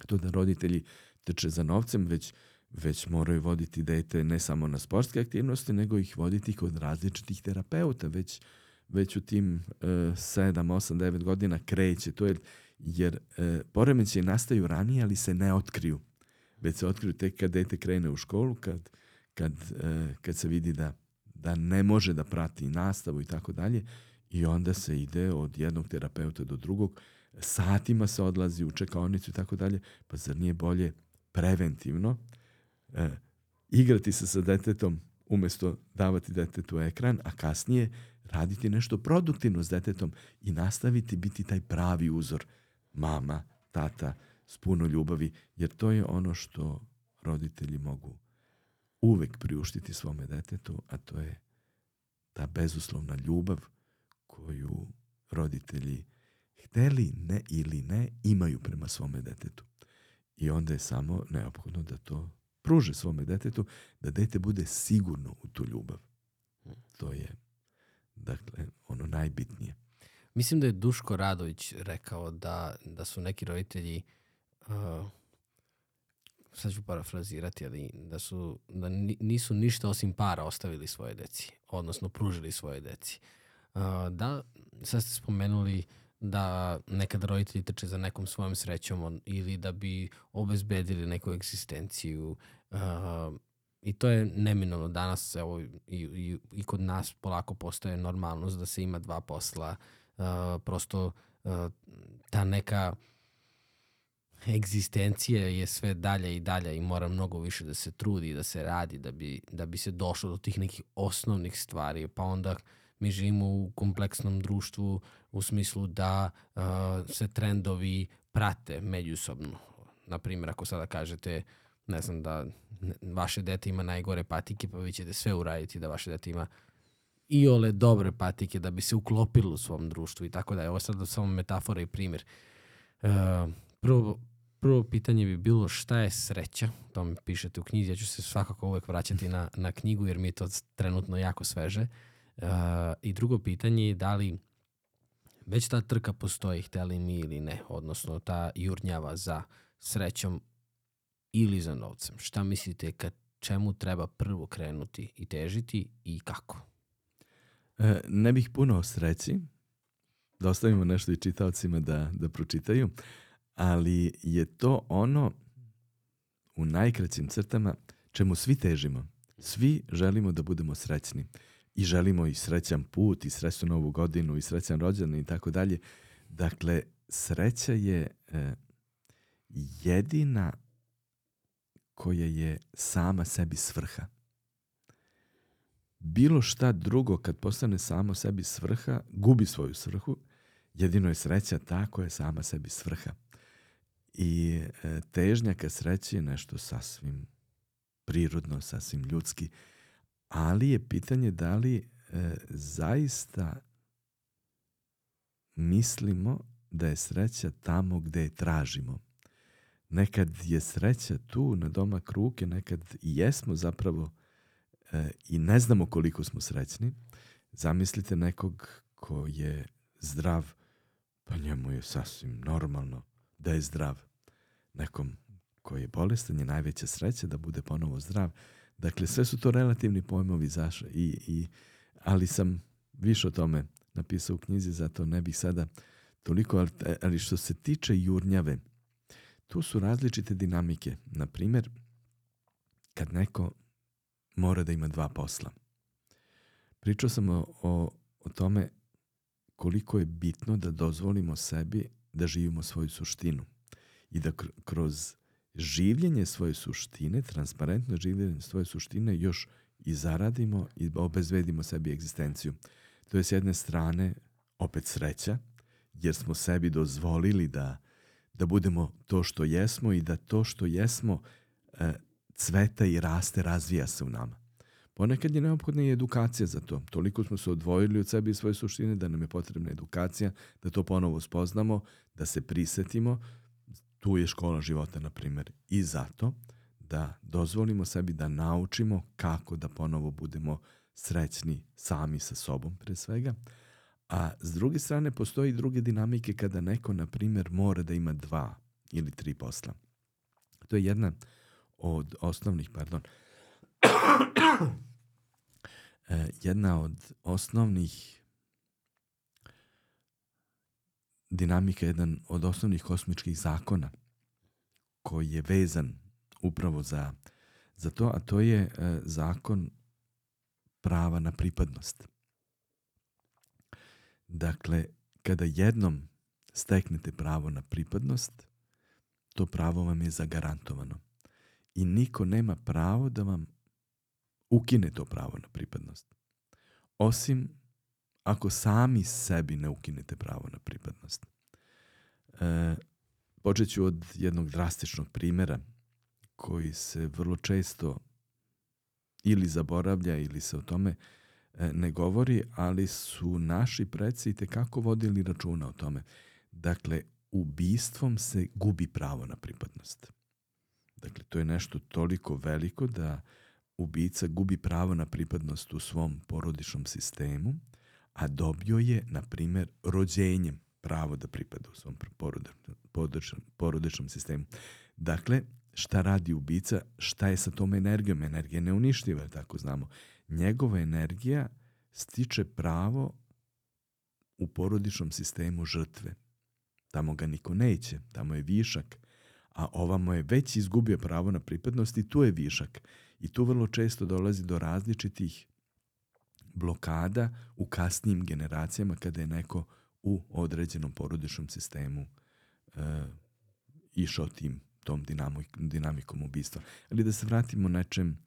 to da roditelji trče za novcem, već, već moraju voditi dete ne samo na sportske aktivnosti, nego ih voditi kod različitih terapeuta. Već, već u tim uh, 7, 8, 9 godina kreće to, jer, jer uh, poremeće nastaju ranije, ali se ne otkriju. Već se otkriju tek kad dete krene u školu, kad, kad, uh, kad se vidi da, da ne može da prati nastavu i tako dalje I onda se ide od jednog terapeuta do drugog, satima se odlazi u čekaonicu i tako dalje, pa zar nije bolje preventivno e, igrati se sa detetom umesto davati detetu ekran, a kasnije raditi nešto produktivno s detetom i nastaviti biti taj pravi uzor mama, tata, s puno ljubavi, jer to je ono što roditelji mogu uvek priuštiti svome detetu, a to je ta bezuslovna ljubav koju roditelji hteli ne ili ne imaju prema svome detetu. I onda je samo neophodno da to pruže svome detetu, da dete bude sigurno u tu ljubav. To je, dakle, ono najbitnije. Mislim da je Duško Radović rekao da, da su neki roditelji uh, sad ću parafrazirati, ali da, su, da nisu ništa osim para ostavili svoje deci, odnosno pružili svoje deci. Uh, da, sad ste spomenuli da nekada roditelji trče za nekom svojom srećom ili da bi obezbedili neku egzistenciju. Uh, i to je neminovno danas evo, i, i, i kod nas polako postoje normalnost da se ima dva posla. Uh, prosto uh, ta neka egzistencija je sve dalje i dalje i mora mnogo više da se trudi da se radi da bi, da bi se došlo do tih nekih osnovnih stvari pa onda mi živimo u kompleksnom društvu u smislu da uh, se trendovi prate međusobno. Naprimjer, ako sada kažete ne znam da vaše dete ima najgore patike, pa vi ćete sve uraditi da vaše dete ima i ole dobre patike da bi se uklopilo u svom društvu i tako da je. Ovo sad samo metafora i primjer. Uh, prvo, prvo pitanje bi bilo šta je sreća, to mi pišete u knjizi, ja ću se svakako uvek vraćati na, na knjigu jer mi je to trenutno jako sveže. Uh, I drugo pitanje je da li već ta trka postoji, hteli mi ili ne, odnosno ta jurnjava za srećom ili za novcem. Šta mislite kad čemu treba prvo krenuti i težiti i kako? E, ne bih puno o sreći, da ostavimo nešto i čitaocima da, da pročitaju, ali je to ono u najkraćim crtama čemu svi težimo. Svi želimo da budemo srećni i želimo i srećan put i srećnu novu godinu i srećan rođendan i tako dalje. Dakle, sreća je e, jedina koja je sama sebi svrha. Bilo šta drugo kad postane samo sebi svrha, gubi svoju svrhu, jedino je sreća ta koja je sama sebi svrha. I e, težnja ka sreći je nešto sasvim prirodno, sasvim ljudski, ali je pitanje da li e, zaista mislimo da je sreća tamo gde je tražimo. Nekad je sreća tu na doma kruke, nekad i jesmo zapravo e, i ne znamo koliko smo srećni. Zamislite nekog ko je zdrav, pa njemu je sasvim normalno da je zdrav. Nekom koji je bolestan je najveća sreća da bude ponovo zdrav. Dakle, sve su to relativni pojmovi zaša i, i, ali sam više o tome napisao u knjizi, zato ne bih sada toliko, ali, ali što se tiče jurnjave, tu su različite dinamike. Na primjer, kad neko mora da ima dva posla. Pričao sam o, o, o tome koliko je bitno da dozvolimo sebi da živimo svoju suštinu i da kroz življenje svoje suštine, transparentno življenje svoje suštine još i zaradimo i obezvedimo sebi egzistenciju. To je s jedne strane opet sreća, jer smo sebi dozvolili da, da budemo to što jesmo i da to što jesmo e, cveta i raste, razvija se u nama. Ponekad je neophodna i edukacija za to. Toliko smo se odvojili od sebe i svoje suštine da nam je potrebna edukacija, da to ponovo spoznamo, da se prisetimo, tu je škola života, na primjer, i zato da dozvolimo sebi da naučimo kako da ponovo budemo srećni sami sa sobom pre svega, a s druge strane postoji druge dinamike kada neko, na primjer, mora da ima dva ili tri posla. To je jedna od osnovnih, pardon, e, jedna od osnovnih dinamika jedan od osnovnih kosmičkih zakona koji je vezan upravo za, za to, a to je e, zakon prava na pripadnost. Dakle, kada jednom steknete pravo na pripadnost, to pravo vam je zagarantovano. I niko nema pravo da vam ukine to pravo na pripadnost. Osim ako sami sebi ne ukinete pravo na pripadnost. E, počet ću od jednog drastičnog primjera koji se vrlo često ili zaboravlja ili se o tome e, ne govori, ali su naši preci kako vodili računa o tome. Dakle, ubistvom se gubi pravo na pripadnost. Dakle, to je nešto toliko veliko da ubica gubi pravo na pripadnost u svom porodičnom sistemu, a dobio je, na primjer, rođenjem pravo da pripada u svom porodičnom, porodičnom sistemu. Dakle, šta radi ubica, šta je sa tom energijom? Energija je neuništiva, tako znamo. Njegova energija stiče pravo u porodičnom sistemu žrtve. Tamo ga niko neće, tamo je višak, a ovamo je već izgubio pravo na pripadnost i tu je višak. I tu vrlo često dolazi do različitih blokada u kasnijim generacijama kada je neko u određenom porodičnom sistemu e, išao tim tom dinamikom, dinamikom ubistva. Ali da se vratimo nečem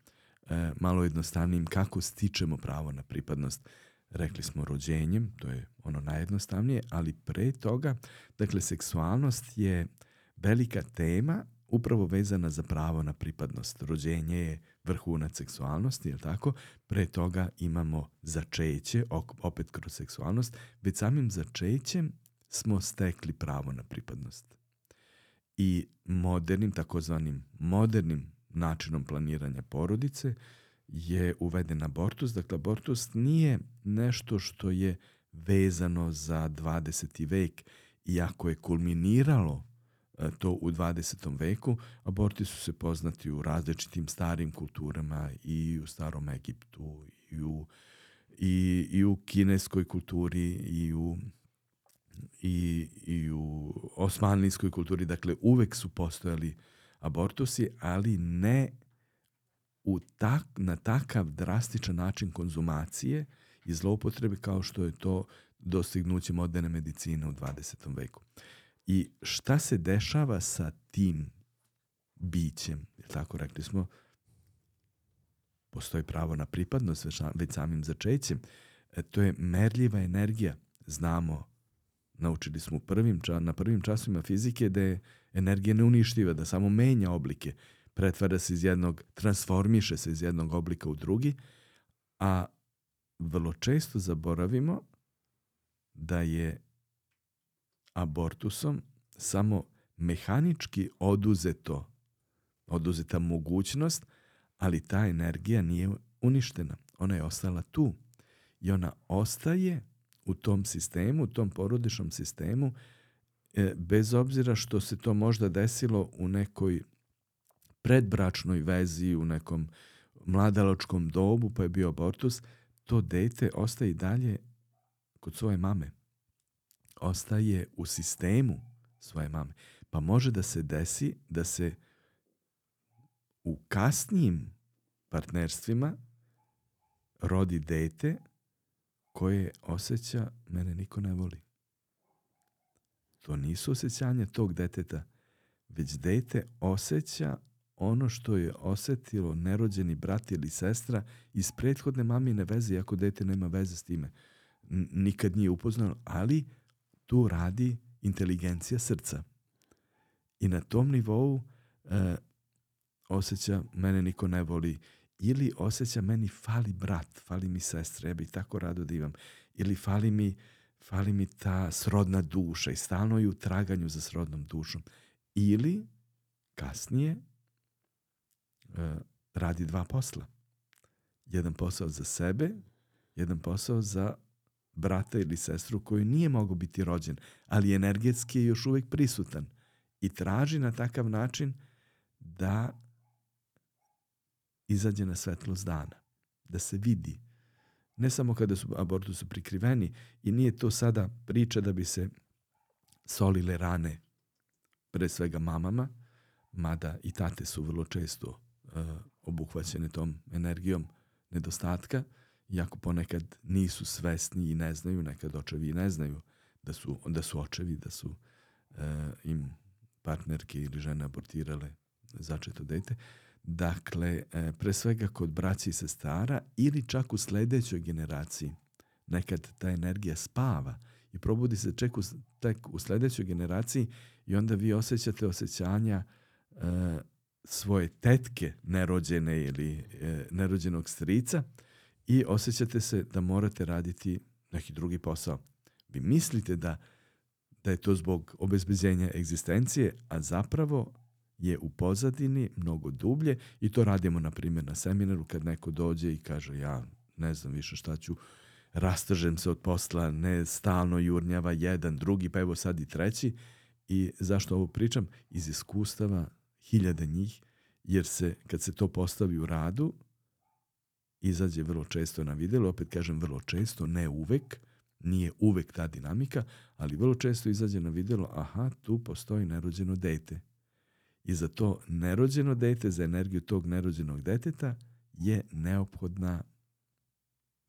e, malo jednostavnijim, kako stičemo pravo na pripadnost. Rekli smo rođenjem, to je ono najjednostavnije, ali pre toga, dakle, seksualnost je velika tema upravo vezana za pravo na pripadnost. Rođenje je vrhunac seksualnosti, je tako? Pre toga imamo začeće, opet kroz seksualnost. Već samim začećem smo stekli pravo na pripadnost. I modernim, takozvanim modernim načinom planiranja porodice je uveden abortus. Dakle, abortus nije nešto što je vezano za 20. vek, iako je kulminiralo to u 20. veku. Aborti su se poznati u različitim starim kulturama i u starom Egiptu i u, i, i u kineskoj kulturi i u i, i u osmanlijskoj kulturi. Dakle, uvek su postojali abortusi, ali ne u tak, na takav drastičan način konzumacije i zloupotrebe kao što je to dostignuće moderne medicine u 20. veku. I šta se dešava sa tim bićem? Je tako rekli smo, postoji pravo na pripadnost već samim začećem. E, to je merljiva energija. Znamo, naučili smo prvim, na prvim časovima fizike da je energija neuništiva, da samo menja oblike, pretvara se iz jednog, transformiše se iz jednog oblika u drugi, a vrlo često zaboravimo da je abortusom samo mehanički oduzeto, oduzeta mogućnost, ali ta energija nije uništena. Ona je ostala tu. I ona ostaje u tom sistemu, u tom porodičnom sistemu, e, bez obzira što se to možda desilo u nekoj predbračnoj vezi, u nekom mladalačkom dobu, pa je bio abortus, to dete ostaje i dalje kod svoje mame ostaje u sistemu svoje mame. Pa može da se desi da se u kasnijim partnerstvima rodi dete koje osjeća mene niko ne voli. To nisu osjećanja tog deteta, već dete osjeća ono što je osetilo nerođeni brat ili sestra iz prethodne mamine veze, iako dete nema veze s time. Nikad nije upoznano, ali tu radi inteligencija srca. I na tom nivou e, osjeća mene niko ne voli ili osjeća meni fali brat, fali mi sestra, ja bih tako rado da imam. Ili fali mi, fali mi ta srodna duša i stalno je u traganju za srodnom dušom. Ili kasnije e, radi dva posla. Jedan posao za sebe, jedan posao za brata ili sestru koji nije mogao biti rođen, ali energetski je još uvek prisutan i traži na takav način da izađe na svetlost dana, da se vidi. Ne samo kada su abortusu prikriveni i nije to sada priča da bi se solile rane pre svega mamama, mada i tate su vrlo često uh, obuhvaćene tom energijom nedostatka, iako ponekad nisu svesni i ne znaju, nekad očevi i ne znaju da su, da su očevi, da su e, im partnerke ili žene abortirale začeto dete. Dakle, e, pre svega kod braći i sestara ili čak u sledećoj generaciji nekad ta energija spava i probudi se ček u, tek u sledećoj generaciji i onda vi osjećate osjećanja e, svoje tetke nerođene ili e, nerođenog strica i osjećate se da morate raditi neki drugi posao. Vi mislite da, da je to zbog obezbeđenja egzistencije, a zapravo je u pozadini mnogo dublje i to radimo na primjer na seminaru kad neko dođe i kaže ja ne znam više šta ću, rastržem se od posla, ne stalno jurnjava jedan, drugi, pa evo sad i treći. I zašto ovo pričam? Iz iskustava hiljada njih, jer se kad se to postavi u radu, izađe vrlo često na videlo, opet kažem vrlo često, ne uvek, nije uvek ta dinamika, ali vrlo često izađe na videlo, aha, tu postoji nerođeno dete. I za to nerođeno dete, za energiju tog nerođenog deteta je neophodna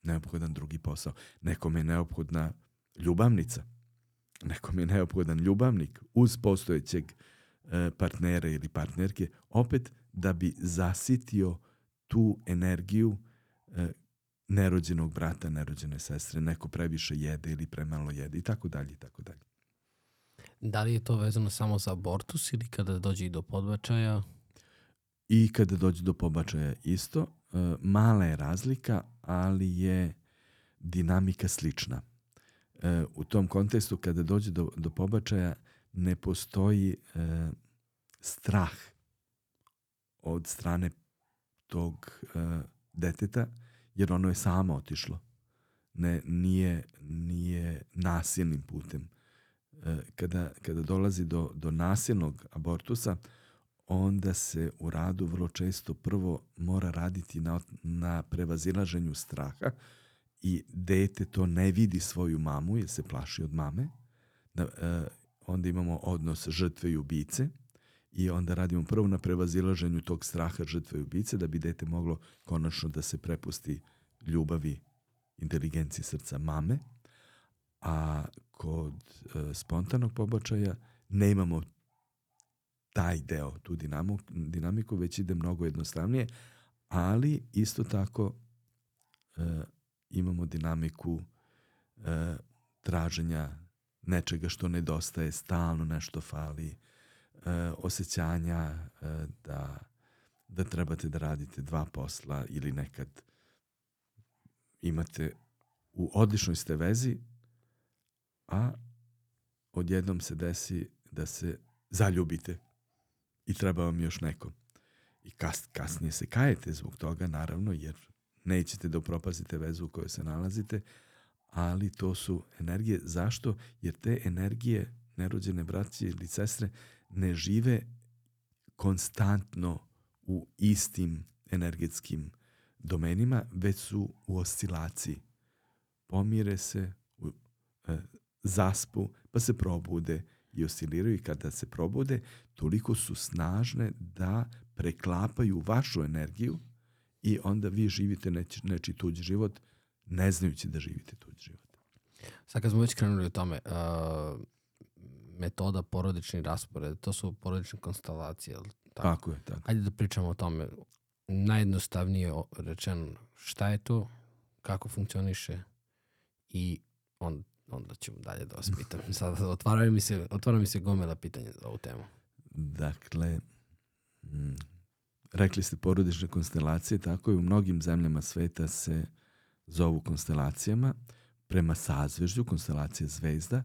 neophodan drugi posao. Nekom je neophodna ljubavnica, nekom je neophodan ljubavnik uz postojećeg e, partnera ili partnerke, opet da bi zasitio tu energiju nerođenog brata, nerođene sestre, neko previše jede ili premalo jede i tako dalje i tako dalje. Da li je to vezano samo za abortus ili kada dođe i do podbačaja? I kada dođe do pobačaja isto, e, mala je razlika, ali je dinamika slična. E, u tom kontekstu kada dođe do, do pobačaja ne postoji e, strah od strane tog deteta, jer ono je samo otišlo. Ne, nije, nije nasilnim putem. Kada, kada dolazi do, do nasilnog abortusa, onda se u radu vrlo često prvo mora raditi na, na prevazilaženju straha i dete to ne vidi svoju mamu jer se plaši od mame. Da, e, onda imamo odnos žrtve i ubice i onda radimo prvo na prevazilaženju tog straha žrtve i ubice da bi dete moglo konačno da se prepusti ljubavi inteligenciji srca mame, a kod e, spontanog pobačaja ne imamo taj deo, tu dinamu, dinamiku, već ide mnogo jednostavnije, ali isto tako e, imamo dinamiku e, traženja nečega što nedostaje, stalno nešto fali, e, osjećanja e, da, da trebate da radite dva posla ili nekad imate u odličnoj ste vezi, a odjednom se desi da se zaljubite i treba vam još neko. I kas, kasnije se kajete zbog toga, naravno, jer nećete da upropazite vezu u kojoj se nalazite, ali to su energije. Zašto? Jer te energije nerođene braće ili sestre ne žive konstantno u istim energetskim domenima, već su u oscilaciji. Pomire se, u, e, zaspu, pa se probude, i osciliraju i kada se probude, toliko su snažne da preklapaju vašu energiju i onda vi živite neči, neči tuđi život ne znajući da živite tuđi život. Sad kad smo već krenuli o tome, uh, metoda porodični raspored, to su porodične konstelacije. Tako? tako je, tako. Ajde da pričamo o tome. Najjednostavnije rečeno, šta je to, kako funkcioniše i on onda ću dalje da vas pitam. Sad otvaraju mi se, otvara mi se gomela pitanja za ovu temu. Dakle, mm, rekli ste porodične konstelacije, tako je u mnogim zemljama sveta se zovu konstelacijama prema sazvežđu, konstelacija zvezda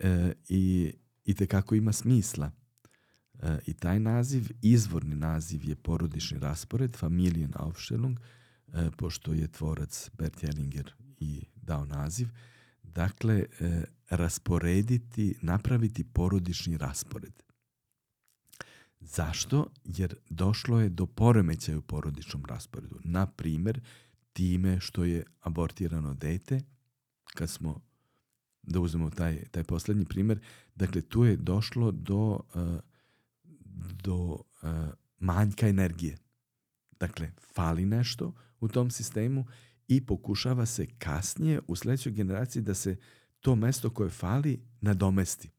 e, i, i tekako ima smisla. E, I taj naziv, izvorni naziv je porodični raspored, Familien Aufstellung, e, pošto je tvorac Bert Hellinger i dao naziv. Dakle, e, rasporediti, napraviti porodični raspored. Zašto? Jer došlo je do poremećaja u porodičnom rasporedu. Na primer, time što je abortirano dete, kad smo, da uzmemo taj, taj poslednji primer, dakle, tu je došlo do, uh, do uh, manjka energije. Dakle, fali nešto u tom sistemu i pokušava se kasnije u sledećoj generaciji da se to mesto koje fali nadomesti.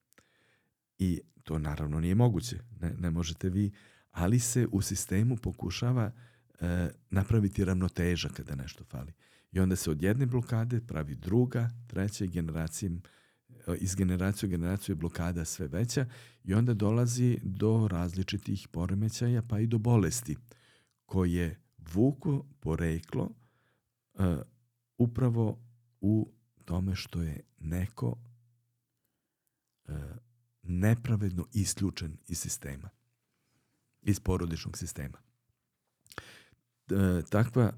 I to naravno nije moguće, ne, ne možete vi, ali se u sistemu pokušava e, napraviti ravnoteža kada nešto fali. I onda se od jedne blokade pravi druga, treća generacija iz generacije u generaciju je blokada sve veća i onda dolazi do različitih poremećaja pa i do bolesti koje vuku poreklo uh, upravo u tome što je neko uh, nepravedno isključen iz sistema, iz porodičnog sistema. E, takva,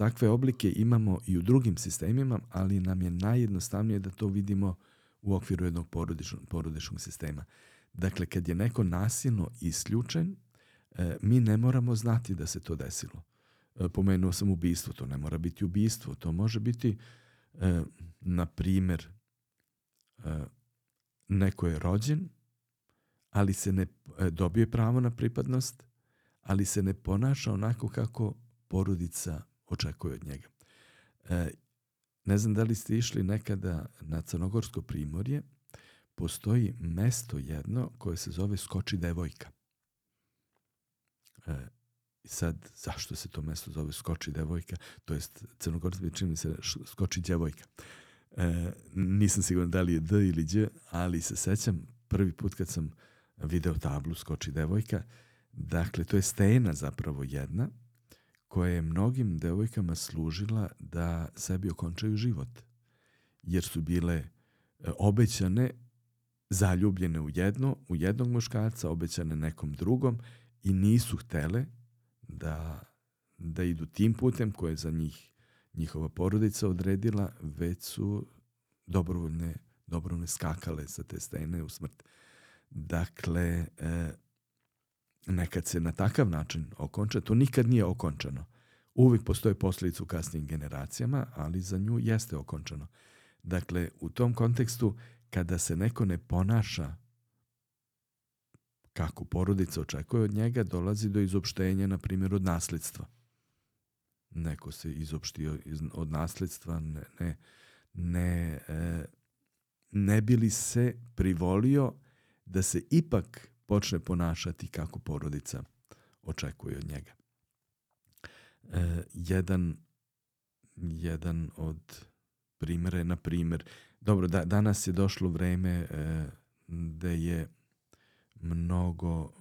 takve oblike imamo i u drugim sistemima, ali nam je najjednostavnije da to vidimo u okviru jednog porodičnog, porodičnog sistema. Dakle, kad je neko nasilno isključen, e, mi ne moramo znati da se to desilo. E, pomenuo sam ubistvo, to ne mora biti ubistvo, to može biti, e, na primer, neko je rođen, ali se ne dobije pravo na pripadnost, ali se ne ponaša onako kako porodica očekuje od njega. E, ne znam da li ste išli nekada na Crnogorsko primorje, postoji mesto jedno koje se zove Skoči devojka. E, sad, zašto se to mesto zove Skoči devojka? To jest, crnogorski čini se Skoči djevojka. E, nisam siguran da li je D ili Đ, ali se sećam prvi put kad sam video tablu Skoči devojka, dakle, to je stena zapravo jedna, koja je mnogim devojkama služila da sebi okončaju život. Jer su bile e, obećane, zaljubljene u jedno, u jednog muškarca, obećane nekom drugom i nisu htele da, da idu tim putem koje je za njih njihova porodica odredila, već su dobrovoljne, dobrovoljne skakale sa te stene u smrt. Dakle, e, nekad se na takav način okonča, to nikad nije okončano. Uvijek postoje posljedice u kasnim generacijama, ali za nju jeste okončano. Dakle, u tom kontekstu, kada se neko ne ponaša kako porodica očekuje od njega, dolazi do izopštenja, na primjer, od nasljedstva. Neko se izopštio od nasljedstva, ne, ne, ne, e, ne bi li se privolio da se ipak počne ponašati kako porodica očekuje od njega. E, jedan, jedan od primjera je, na primjer, dobro, da, danas je došlo vreme e, da je mnogo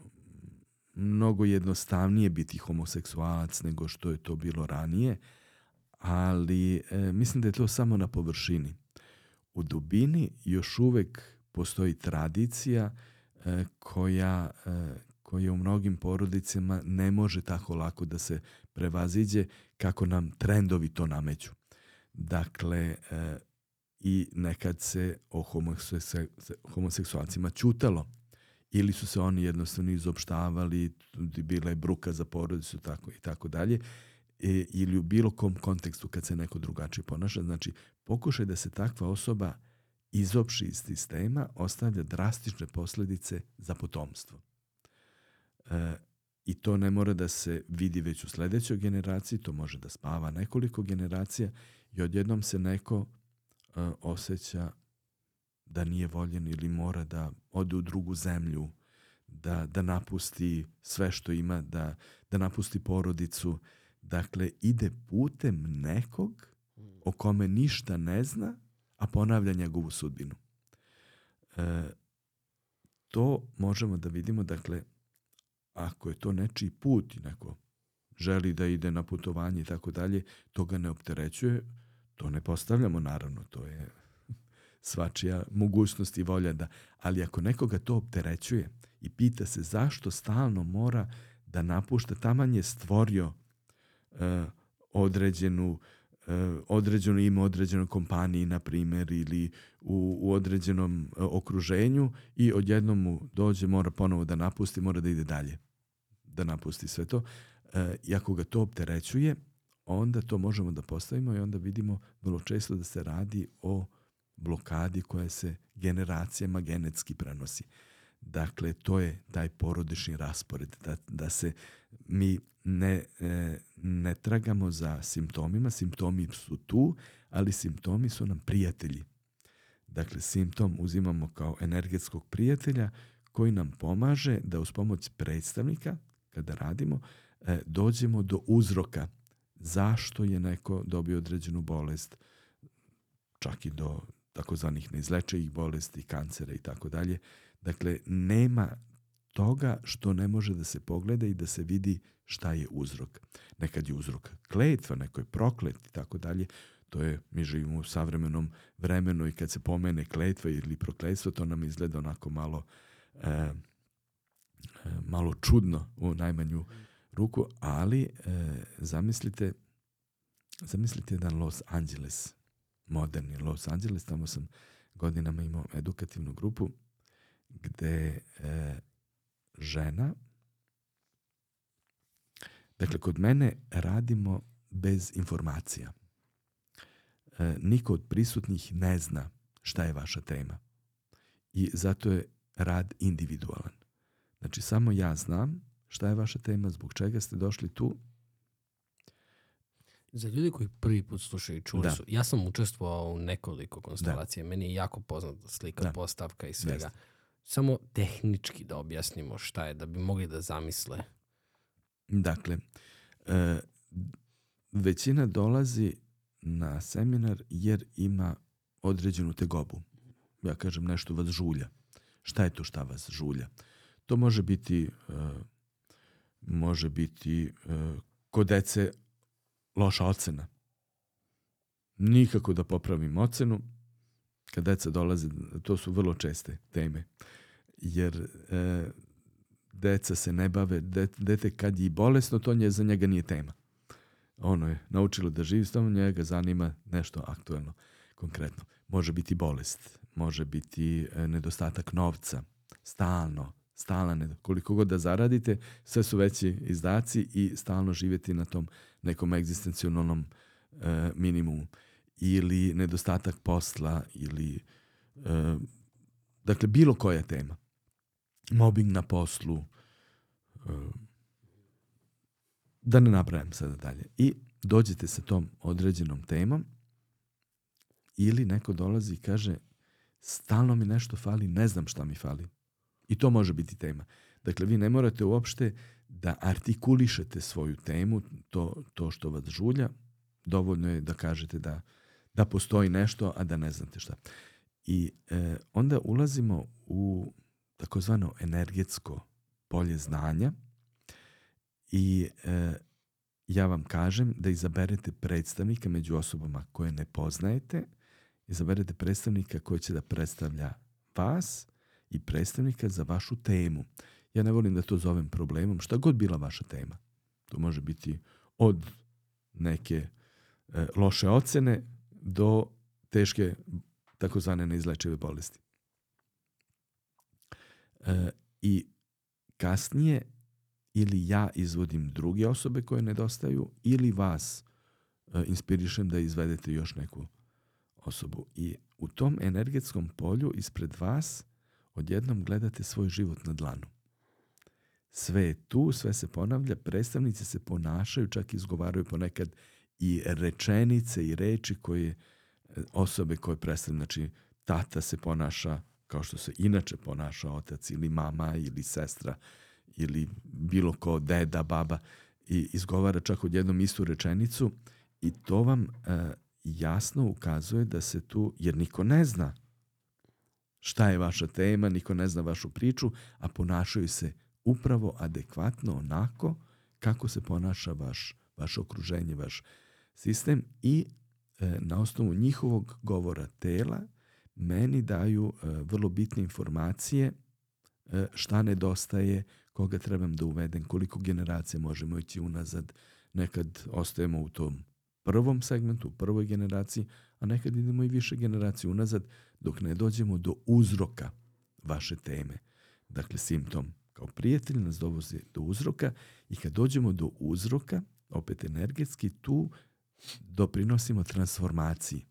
mnogo jednostavnije biti homoseksualac nego što je to bilo ranije, ali e, mislim da je to samo na površini. U dubini još uvek postoji tradicija E, koja, e, koja u mnogim porodicama ne može tako lako da se prevaziđe kako nam trendovi to nameću. Dakle, e, i nekad se o homoseksualcima čutalo ili su se oni jednostavno izopštavali, bila je bruka za porodicu tako i tako dalje, ili u bilo kom kontekstu kad se neko drugačije ponaša. Znači, pokušaj da se takva osoba izopši iz sistema ostavlja drastične posledice za potomstvo. E, I to ne mora da se vidi već u sledećoj generaciji, to može da spava nekoliko generacija i odjednom se neko e, osjeća da nije voljen ili mora da ode u drugu zemlju, da, da napusti sve što ima, da, da napusti porodicu. Dakle, ide putem nekog o kome ništa ne zna, a ponavlja njegovu sudbinu. E, to možemo da vidimo, dakle, ako je to nečiji put i neko želi da ide na putovanje i tako dalje, to ga ne opterećuje, to ne postavljamo naravno, to je svačija mogućnost i volja da, ali ako nekoga to opterećuje i pita se zašto stalno mora da napušta, taman je stvorio uh, određenu E, određeno ime određenoj kompaniji, na primjer, ili u, u određenom e, okruženju i odjednom mu dođe, mora ponovo da napusti, mora da ide dalje, da napusti sve to. E, I ako ga to opterećuje, onda to možemo da postavimo i onda vidimo vrlo često da se radi o blokadi koja se generacijama genetski prenosi. Dakle, to je taj porodični raspored, da, da se mi ne, e, ne tragamo za simptomima, simptomi su tu, ali simptomi su nam prijatelji. Dakle, simptom uzimamo kao energetskog prijatelja koji nam pomaže da uz pomoć predstavnika, kada radimo, e, dođemo do uzroka zašto je neko dobio određenu bolest, čak i do takozvanih neizlečivih bolesti, kancera i tako dalje. Dakle, nema toga što ne može da se pogleda i da se vidi šta je uzrok. Nekad je uzrok kletva, neko je proklet i tako dalje. To je, mi živimo u savremenom vremenu i kad se pomene kletva ili prokletstvo, to nam izgleda onako malo e, e, malo čudno u najmanju ruku, ali e, zamislite zamislite jedan Los Angeles, moderni Los Angeles, tamo sam godinama imao edukativnu grupu gde e, žena dakle kod mene radimo bez informacija e, niko od prisutnih ne zna šta je vaša tema i zato je rad individualan znači samo ja znam šta je vaša tema, zbog čega ste došli tu Za ljudi koji prvi put slušaju i čuli Da. su, ja sam učestvovao u nekoliko konstelacija, meni je jako poznata slika, Da. postavka i svega. Jeste. Samo tehnički da objasnimo šta je, da bi mogli da zamisle. Dakle, e, većina dolazi na seminar jer ima određenu tegobu. Ja kažem nešto vas žulja. Šta je to šta vas žulja? To može biti e, može biti e, kod dece loša ocena. Nikako da popravim ocenu. Kad deca dolaze, to su vrlo česte teme. Jer e, deca se ne bave, de, dete kad je bolesno, to nje, za njega nije tema. Ono je naučilo da živi s tom, njega zanima nešto aktuelno, konkretno. Može biti bolest, može biti e, nedostatak novca, stalno, ne, koliko god da zaradite, sve su veći izdaci i stalno živjeti na tom nekom egzistencionalnom e, minimumu. Ili nedostatak posla, ili e, dakle bilo koja tema. Mobbing na poslu, e, da ne napravim sada dalje. I dođete sa tom određenom temom ili neko dolazi i kaže stalno mi nešto fali, ne znam šta mi fali. I to može biti tema. Dakle, vi ne morate uopšte da artikulišete svoju temu, to, to što vas žulja, dovoljno je da kažete da, da postoji nešto, a da ne znate šta. I e, onda ulazimo u takozvano energetsko polje znanja i e, ja vam kažem da izaberete predstavnika među osobama koje ne poznajete, izaberete predstavnika koji će da predstavlja vas i predstavnika za vašu temu. Ja ne volim da to zovem problemom, šta god bila vaša tema. To može biti od neke e, loše ocene do teške takozvane neizlečive bolesti. E, I kasnije ili ja izvodim druge osobe koje nedostaju ili vas e, inspirišem da izvedete još neku osobu. I u tom energetskom polju ispred vas odjednom gledate svoj život na dlanu. Sve je tu, sve se ponavlja, predstavnici se ponašaju, čak izgovaraju ponekad i rečenice i reči koje e, osobe koje predstavljaju, znači tata se ponaša kao što se inače ponaša otac ili mama ili sestra ili bilo ko, deda, baba i izgovara čak odjednom istu rečenicu i to vam e, jasno ukazuje da se tu, jer niko ne zna šta je vaša tema, niko ne zna vašu priču, a ponašaju se upravo adekvatno onako kako se ponaša vaš, vaše okruženje, vaš sistem i e, na osnovu njihovog govora tela meni daju e, vrlo bitne informacije e, šta nedostaje, koga trebam da uvedem, koliko generacija možemo ići unazad. Nekad ostajemo u tom prvom segmentu, u prvoj generaciji, a nekad idemo i više generacije unazad dok ne dođemo do uzroka vaše teme. Dakle, simptom kao prijatelj nas dovozi do uzroka i kad dođemo do uzroka, opet energetski, tu doprinosimo transformaciji.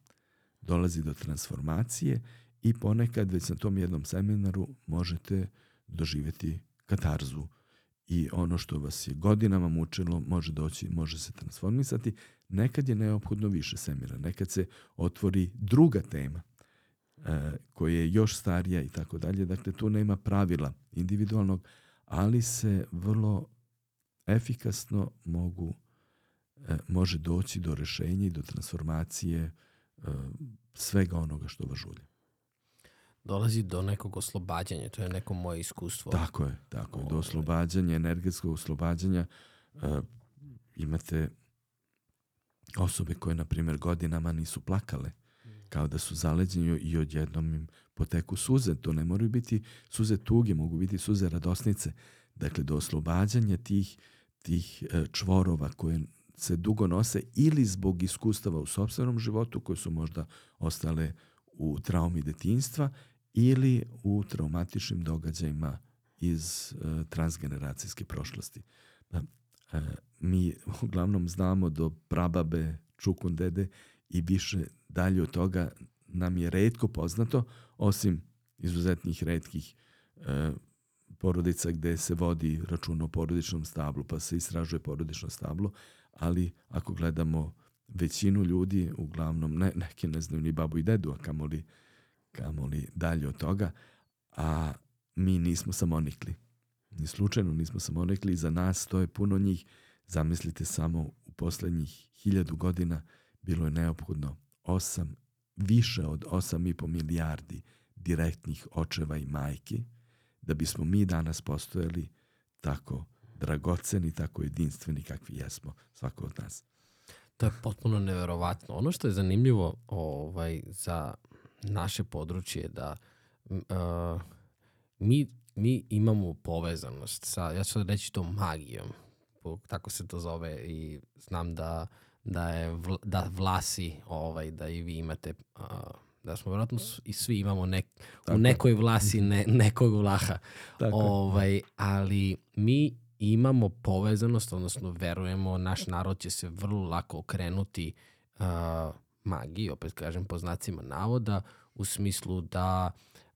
Dolazi do transformacije i ponekad već na tom jednom seminaru možete doživjeti katarzu i ono što vas je godinama mučilo može doći, može se transformisati. Nekad je neophodno više seminara, nekad se otvori druga tema e, koja je još starija i tako dalje. Dakle, tu nema pravila individualnog, ali se vrlo efikasno mogu može doći do rešenja i do transformacije e, svega onoga što vas žulja. Dolazi do nekog oslobađanja, to je neko moje iskustvo. Tako je, tako je. Do Ovaj. oslobađanja, energetskog oslobađanja e, imate osobe koje, na primjer, godinama nisu plakale, kao da su zaleđeni i odjednom im poteku suze. To ne moraju biti suze tuge, mogu biti suze radosnice. Dakle, do oslobađanja tih, tih e, čvorova koje se dugo nose ili zbog iskustava u sobstvenom životu koje su možda ostale u traumi detinjstva ili u traumatičnim događajima iz e, transgeneracijske prošlosti. Pa, e, mi uglavnom znamo do prababe, čukun dede i više dalje od toga nam je redko poznato, osim izuzetnih redkih e, porodica gde se vodi račun o porodičnom stablu, pa se istražuje porodično stablo, ali ako gledamo većinu ljudi, uglavnom ne, neki ne znaju ni babu i dedu, a kamoli, kamoli dalje od toga, a mi nismo samonikli. Ni slučajno nismo samonikli, za nas to je puno njih. Zamislite samo u poslednjih hiljadu godina bilo je neophodno osam, više od 8,5 milijardi direktnih očeva i majki, da bismo mi danas postojali tako dragoceni, tako jedinstveni kakvi jesmo, svako od nas. To je potpuno neverovatno. Ono što je zanimljivo ovaj, za naše područje je da uh, mi, mi imamo povezanost sa, ja ću reći to magijom, tako se to zove i znam da, da je vl, da vlasi, ovaj, da i vi imate, uh, da smo vjerojatno i svi imamo nek, Tako u nekoj vlasi ne, nekog vlaha. Tako. Ovaj, ali mi imamo povezanost, odnosno verujemo, naš narod će se vrlo lako okrenuti uh, magiji, opet kažem po znacima navoda, u smislu da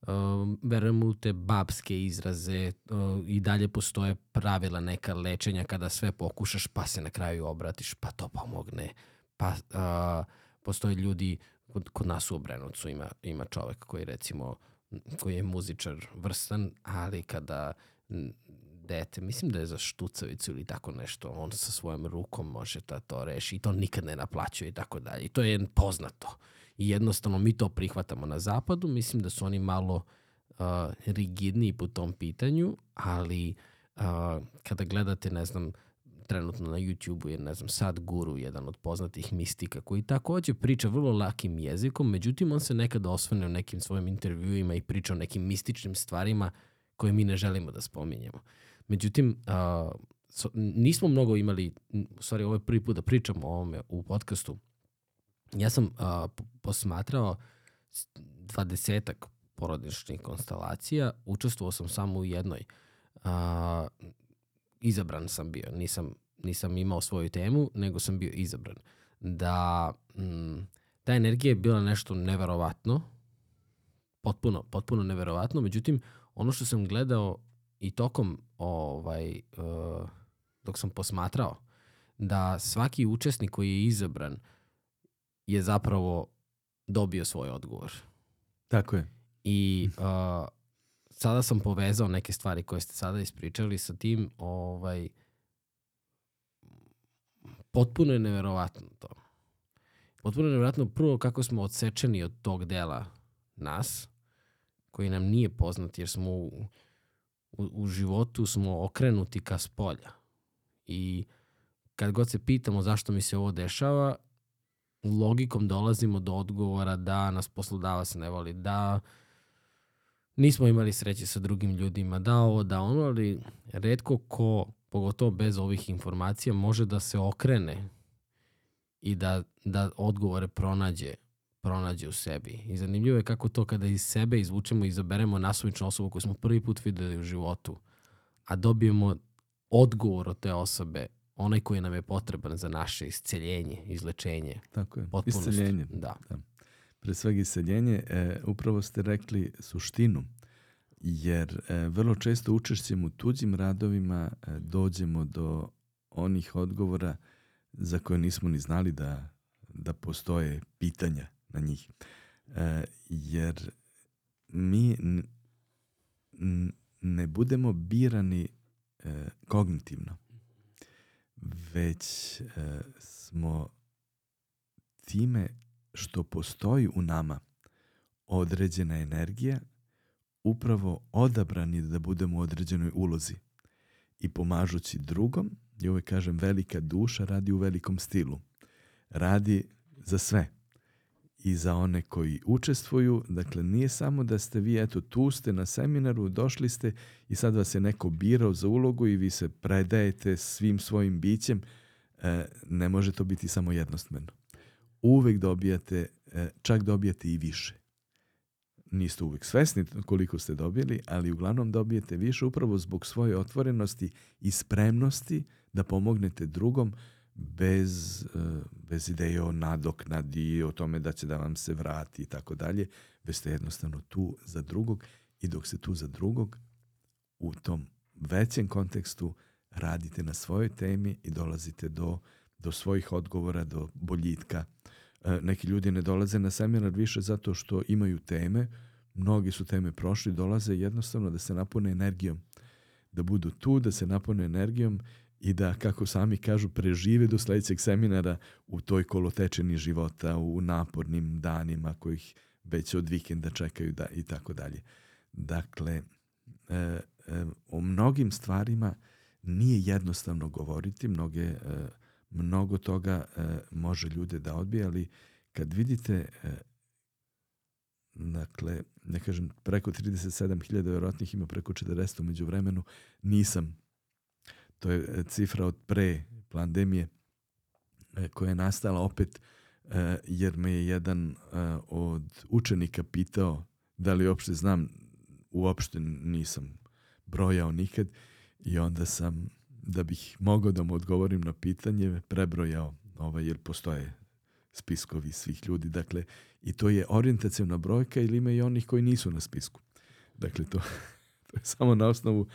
um, verujemo u te babske izraze uh, i dalje postoje pravila neka lečenja kada sve pokušaš pa se na kraju obratiš pa to pomogne. Pa uh, postoje ljudi kod, kod nas u Obrenovcu ima, ima čovek koji recimo koji je muzičar vrstan, ali kada dete, mislim da je za štucavicu ili tako nešto, on sa svojom rukom može da to reši i to nikad ne naplaćuje i tako dalje. I to je poznato. I jednostavno mi to prihvatamo na zapadu, mislim da su oni malo uh, rigidniji po tom pitanju, ali uh, kada gledate, ne znam, trenutno na YouTube-u je, ne znam, Sad Guru, jedan od poznatih mistika, koji takođe priča vrlo lakim jezikom, međutim on se nekada osvane u nekim svojim intervjuima i priča o nekim mističnim stvarima koje mi ne želimo da spominjemo. Međutim, a, so, nismo mnogo imali, m, stvari ovo je prvi put da pričamo o ovome u podcastu. Ja sam a, posmatrao dvadesetak porodičnih konstelacija, učestvovao sam samo u jednoj. A, izabran sam bio, nisam, nisam imao svoju temu, nego sam bio izabran. Da mm, ta energija je bila nešto neverovatno, potpuno, potpuno neverovatno, međutim, ono što sam gledao i tokom ovaj, uh, dok sam posmatrao, da svaki učesnik koji je izabran je zapravo dobio svoj odgovor. Tako je. I uh, sada sam povezao neke stvari koje ste sada ispričali sa tim, ovaj, potpuno je neverovatno to. Potpuno je neverovatno prvo kako smo odsečeni od tog dela nas, koji nam nije poznat jer smo u, u, u životu smo okrenuti ka spolja. I kad god se pitamo zašto mi se ovo dešava, logikom dolazimo do odgovora da nas poslodavac ne voli, da nismo imali sreće sa drugim ljudima, da ovo, da ono, ali redko ko, pogotovo bez ovih informacija, može da se okrene i da, da odgovore pronađe pronađe u sebi. I zanimljivo je kako to kada iz sebe izvučemo i izaberemo nasumičnu osobu koju smo prvi put videli u životu, a dobijemo odgovor od te osobe, onaj koji nam je potreban za naše isceljenje, izlečenje, Tako je. potpunost. Isceljenje. Da. Pre svega iseljenje, e, upravo ste rekli suštinu, jer e, vrlo često učešćem u tuđim radovima e, dođemo do onih odgovora za koje nismo ni znali da, da postoje pitanja na njih. E, jer mi ne budemo birani e, kognitivno. već e, smo time što postoji u nama određena energija upravo odabrani da budemo u određenoj ulozi i pomažući drugom, ja uvek kažem velika duša radi u velikom stilu. Radi za sve i za one koji učestvuju. Dakle, nije samo da ste vi, eto, tu ste na seminaru, došli ste i sad vas je neko birao za ulogu i vi se predajete svim svojim bićem. E, ne može to biti samo jednostavno. Uvek dobijate, e, čak dobijate i više. Niste uvek svesni koliko ste dobili, ali uglavnom dobijete više upravo zbog svoje otvorenosti i spremnosti da pomognete drugom bez, e, bez ideje o nadoknadi o tome da će da vam se vrati i tako dalje, već ste jednostavno tu za drugog i dok ste tu za drugog u tom većem kontekstu radite na svojoj temi i dolazite do, do svojih odgovora, do boljitka. E, neki ljudi ne dolaze na seminar više zato što imaju teme, mnogi su teme prošli, dolaze jednostavno da se napune energijom, da budu tu, da se napune energijom i da, kako sami kažu, prežive do sledećeg seminara u toj kolotečeni života, u napornim danima kojih već od vikenda čekaju da, i tako dalje. Dakle, e, e, o mnogim stvarima nije jednostavno govoriti, mnoge, e, mnogo toga e, može ljude da odbije, ali kad vidite e, dakle, ne kažem, preko 37.000 verovatnih ima preko 40 umeđu vremenu, nisam to je e, cifra od pre pandemije e, koja je nastala opet e, jer me je jedan od učenika pitao da li uopšte znam, uopšte nisam brojao nikad i onda sam, da bih mogao da mu odgovorim na pitanje, prebrojao ovaj, jer postoje spiskovi svih ljudi. Dakle, i to je orijentacijona brojka ili ima i onih koji nisu na spisku. Dakle, to, to je samo na osnovu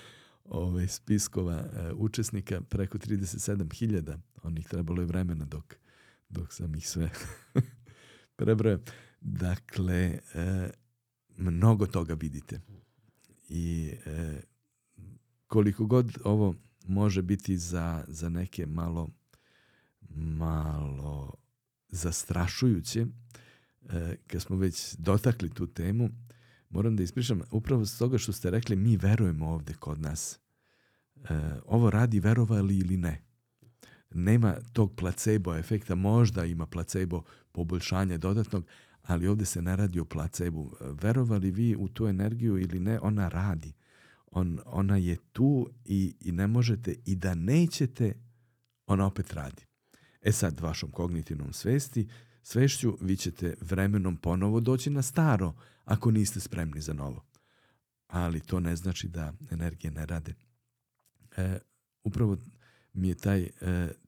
ovaj, spiskova uh, učesnika, preko 37.000. Onih trebalo je vremena dok, dok sam ih sve prebrojao. Dakle, uh, mnogo toga vidite. I uh, koliko god ovo može biti za, za neke malo malo zastrašujuće, kad smo već dotakli tu temu, moram da ispričam upravo s toga što ste rekli mi verujemo ovde kod nas. E, ovo radi verovali ili ne. Nema tog placebo efekta, možda ima placebo poboljšanja dodatnog, ali ovde se ne radi o placebo. Verovali vi u tu energiju ili ne, ona radi. On, ona je tu i, i ne možete i da nećete, ona opet radi. E sad, vašom kognitivnom svesti, svešću vi ćete vremenom ponovo doći na staro, ako niste spremni za novo. Ali to ne znači da energije ne rade. E, upravo mi je taj, e,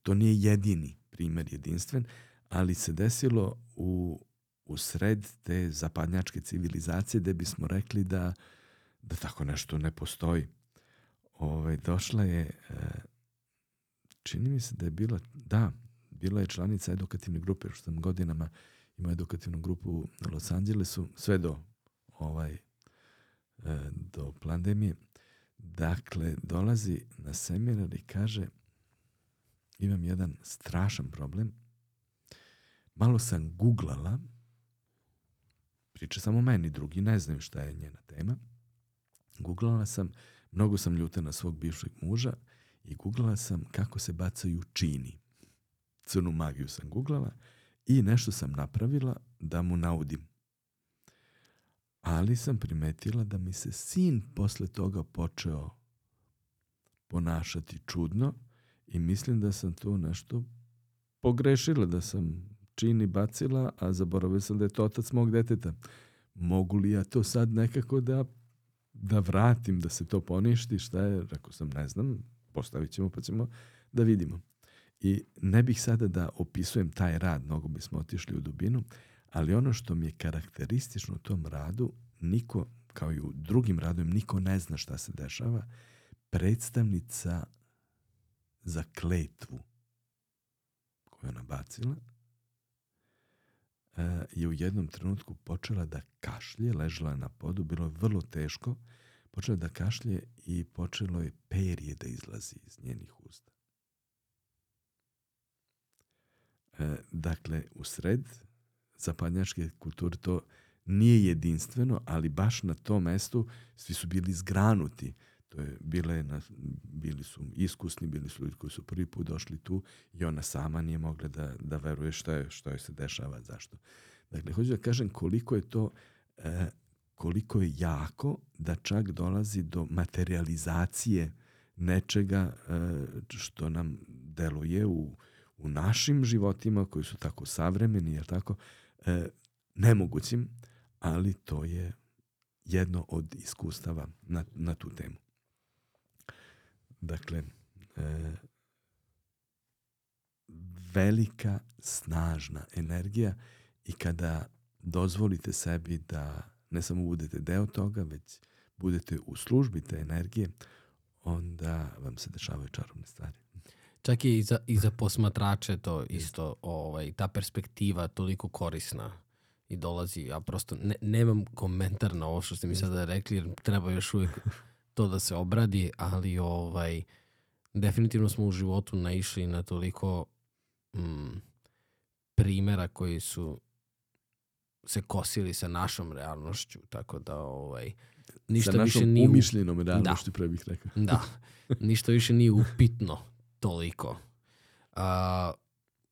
to nije jedini primer jedinstven, ali se desilo u, u sred te zapadnjačke civilizacije gde bismo rekli da, da tako nešto ne postoji. Ove, ovaj, došla je, e, čini mi se da je bila, da, bila je članica edukativne grupe, što sam godinama imao edukativnu grupu u Los Angelesu, sve do ovaj, e, do pandemije. Dakle, dolazi na seminar i kaže imam jedan strašan problem. Malo sam googlala, priča samo meni, drugi ne znaju šta je njena tema. Googlala sam, mnogo sam ljuta na svog bivšeg muža i googlala sam kako se bacaju čini. Crnu magiju sam googlala i nešto sam napravila da mu naudim ali sam primetila da mi se sin posle toga počeo ponašati čudno i mislim da sam tu nešto pogrešila, da sam čini bacila, a zaboravila sam da je to otac mog deteta. Mogu li ja to sad nekako da, da vratim, da se to poništi, šta je, rekao sam, ne znam, postavit ćemo pa ćemo da vidimo. I ne bih sada da opisujem taj rad, mnogo bismo otišli u dubinu, ali ono što mi je karakteristično u tom radu, niko, kao i u drugim radovima, niko ne zna šta se dešava, predstavnica za kletvu koju je ona bacila, e, je u jednom trenutku počela da kašlje, ležala na podu, bilo je vrlo teško, počela da kašlje i počelo je perje da izlazi iz njenih usta. E, dakle, u sred zapadnjačke kulture to nije jedinstveno, ali baš na tom mestu svi su bili zgranuti. To je bile, na, bili su iskusni, bili su ljudi koji su prvi put došli tu i ona sama nije mogla da, da veruje šta je, što je se dešava, zašto. Dakle, hoću da kažem koliko je to e, koliko je jako da čak dolazi do materializacije nečega e, što nam deluje u, u našim životima koji su tako savremeni, je tako, e, nemogućim, ali to je jedno od iskustava na, na tu temu. Dakle, e, velika, snažna energija i kada dozvolite sebi da ne samo budete deo toga, već budete u službi te energije, onda vam se dešavaju čarovne stvari. Čak i za, i za posmatrače to isto, ovaj, ta perspektiva toliko korisna i dolazi, ja prosto ne, nemam komentar na ovo što ste mi sada rekli, jer treba još uvijek to da se obradi, ali ovaj, definitivno smo u životu naišli na toliko mm, primera koji su se kosili sa našom realnošću, tako da ovaj, ništa Sa više našom nije... u- umišljenom realnošću, pre bih rekao. Da, ništa više nije upitno toliko. A,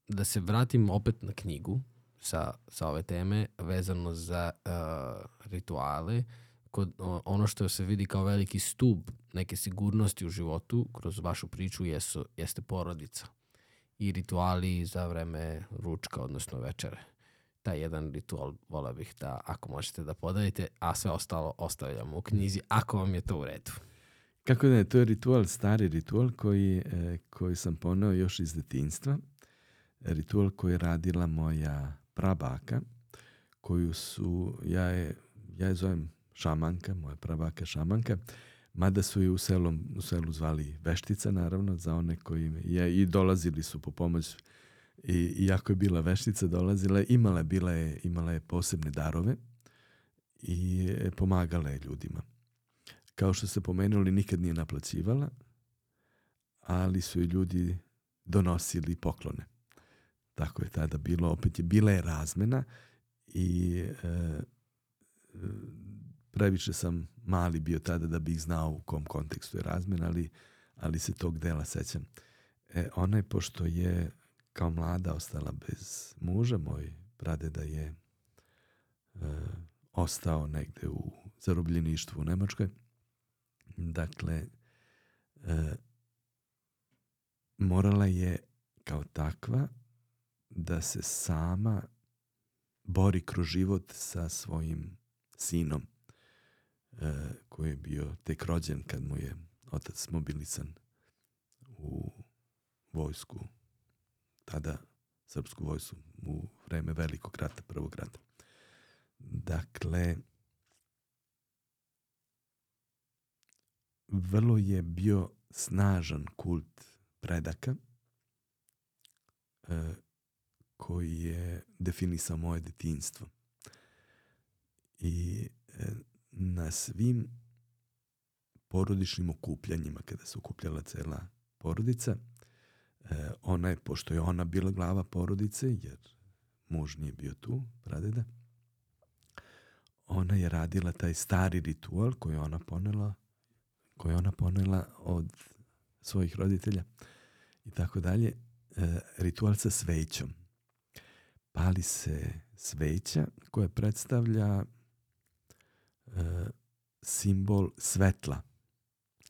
da se vratim opet na knjigu sa, sa ove teme vezano za a, rituale. Kod, ono što se vidi kao veliki stub neke sigurnosti u životu kroz vašu priču jesu, jeste porodica i rituali za vreme ručka, odnosno večere. Taj jedan ritual vola bih da, ako možete da podelite, a sve ostalo ostavljamo u knjizi, ako vam je to u redu. Kako da je, to je ritual, stari ritual koji, e, koji sam poneo još iz detinstva. Ritual koji je radila moja prabaka, koju su, ja je, ja je zovem šamanka, moja prabaka šamanka, mada su je u, selom, u selu zvali veštica, naravno, za one koji je, i dolazili su po pomoć i iako je bila veštica, dolazila je, imala, bila je, imala je posebne darove i e, pomagala je ljudima kao što ste pomenuli, nikad nije naplaćivala, ali su joj ljudi donosili poklone. Tako je tada bilo, opet je bila je razmena i e, previše sam mali bio tada da bih znao u kom kontekstu je razmena, ali, ali se tog dela sećam. E, ona je, pošto je kao mlada ostala bez muža, moj pradeda je e, ostao negde u zarobljeništvu u Nemačkoj, Dakle, e, morala je kao takva da se sama bori kroz život sa svojim sinom e, koji je bio tek rođen kad mu je otac mobilisan u vojsku, tada srpsku vojsku u vreme velikog rata, prvog rata. Dakle, vrlo je bio snažan kult predaka e, koji je definisao moje detinjstvo. I e, na svim porodičnim okupljanjima, kada se okupljala cela porodica, e, ona je, pošto je ona bila glava porodice, jer muž nije bio tu, pradeda, ona je radila taj stari ritual koji je ona ponela koje je ona ponela od svojih roditelja i tako dalje, e, ritual sa svećom. Pali se sveća koja predstavlja e, simbol svetla,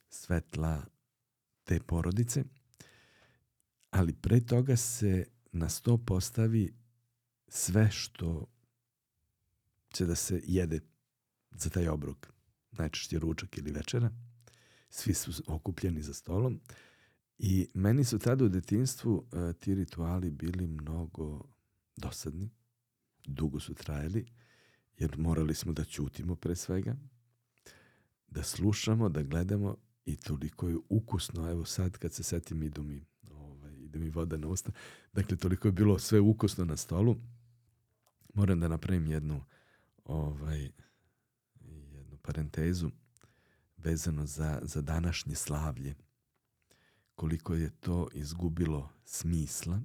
svetla te porodice, ali pre toga se na sto postavi sve što će da se jede za taj obrok, najčešće ručak ili večera, svi su okupljeni za stolom. I meni su tada u detinstvu uh, ti rituali bili mnogo dosadni, dugo su trajali, jer morali smo da ćutimo pre svega, da slušamo, da gledamo i toliko je ukusno, evo sad kad se setim idu mi, ovaj, ide mi voda na usta, dakle toliko je bilo sve ukusno na stolu, moram da napravim jednu ovaj, jednu parentezu, vezano za, za današnje slavlje, koliko je to izgubilo smisla.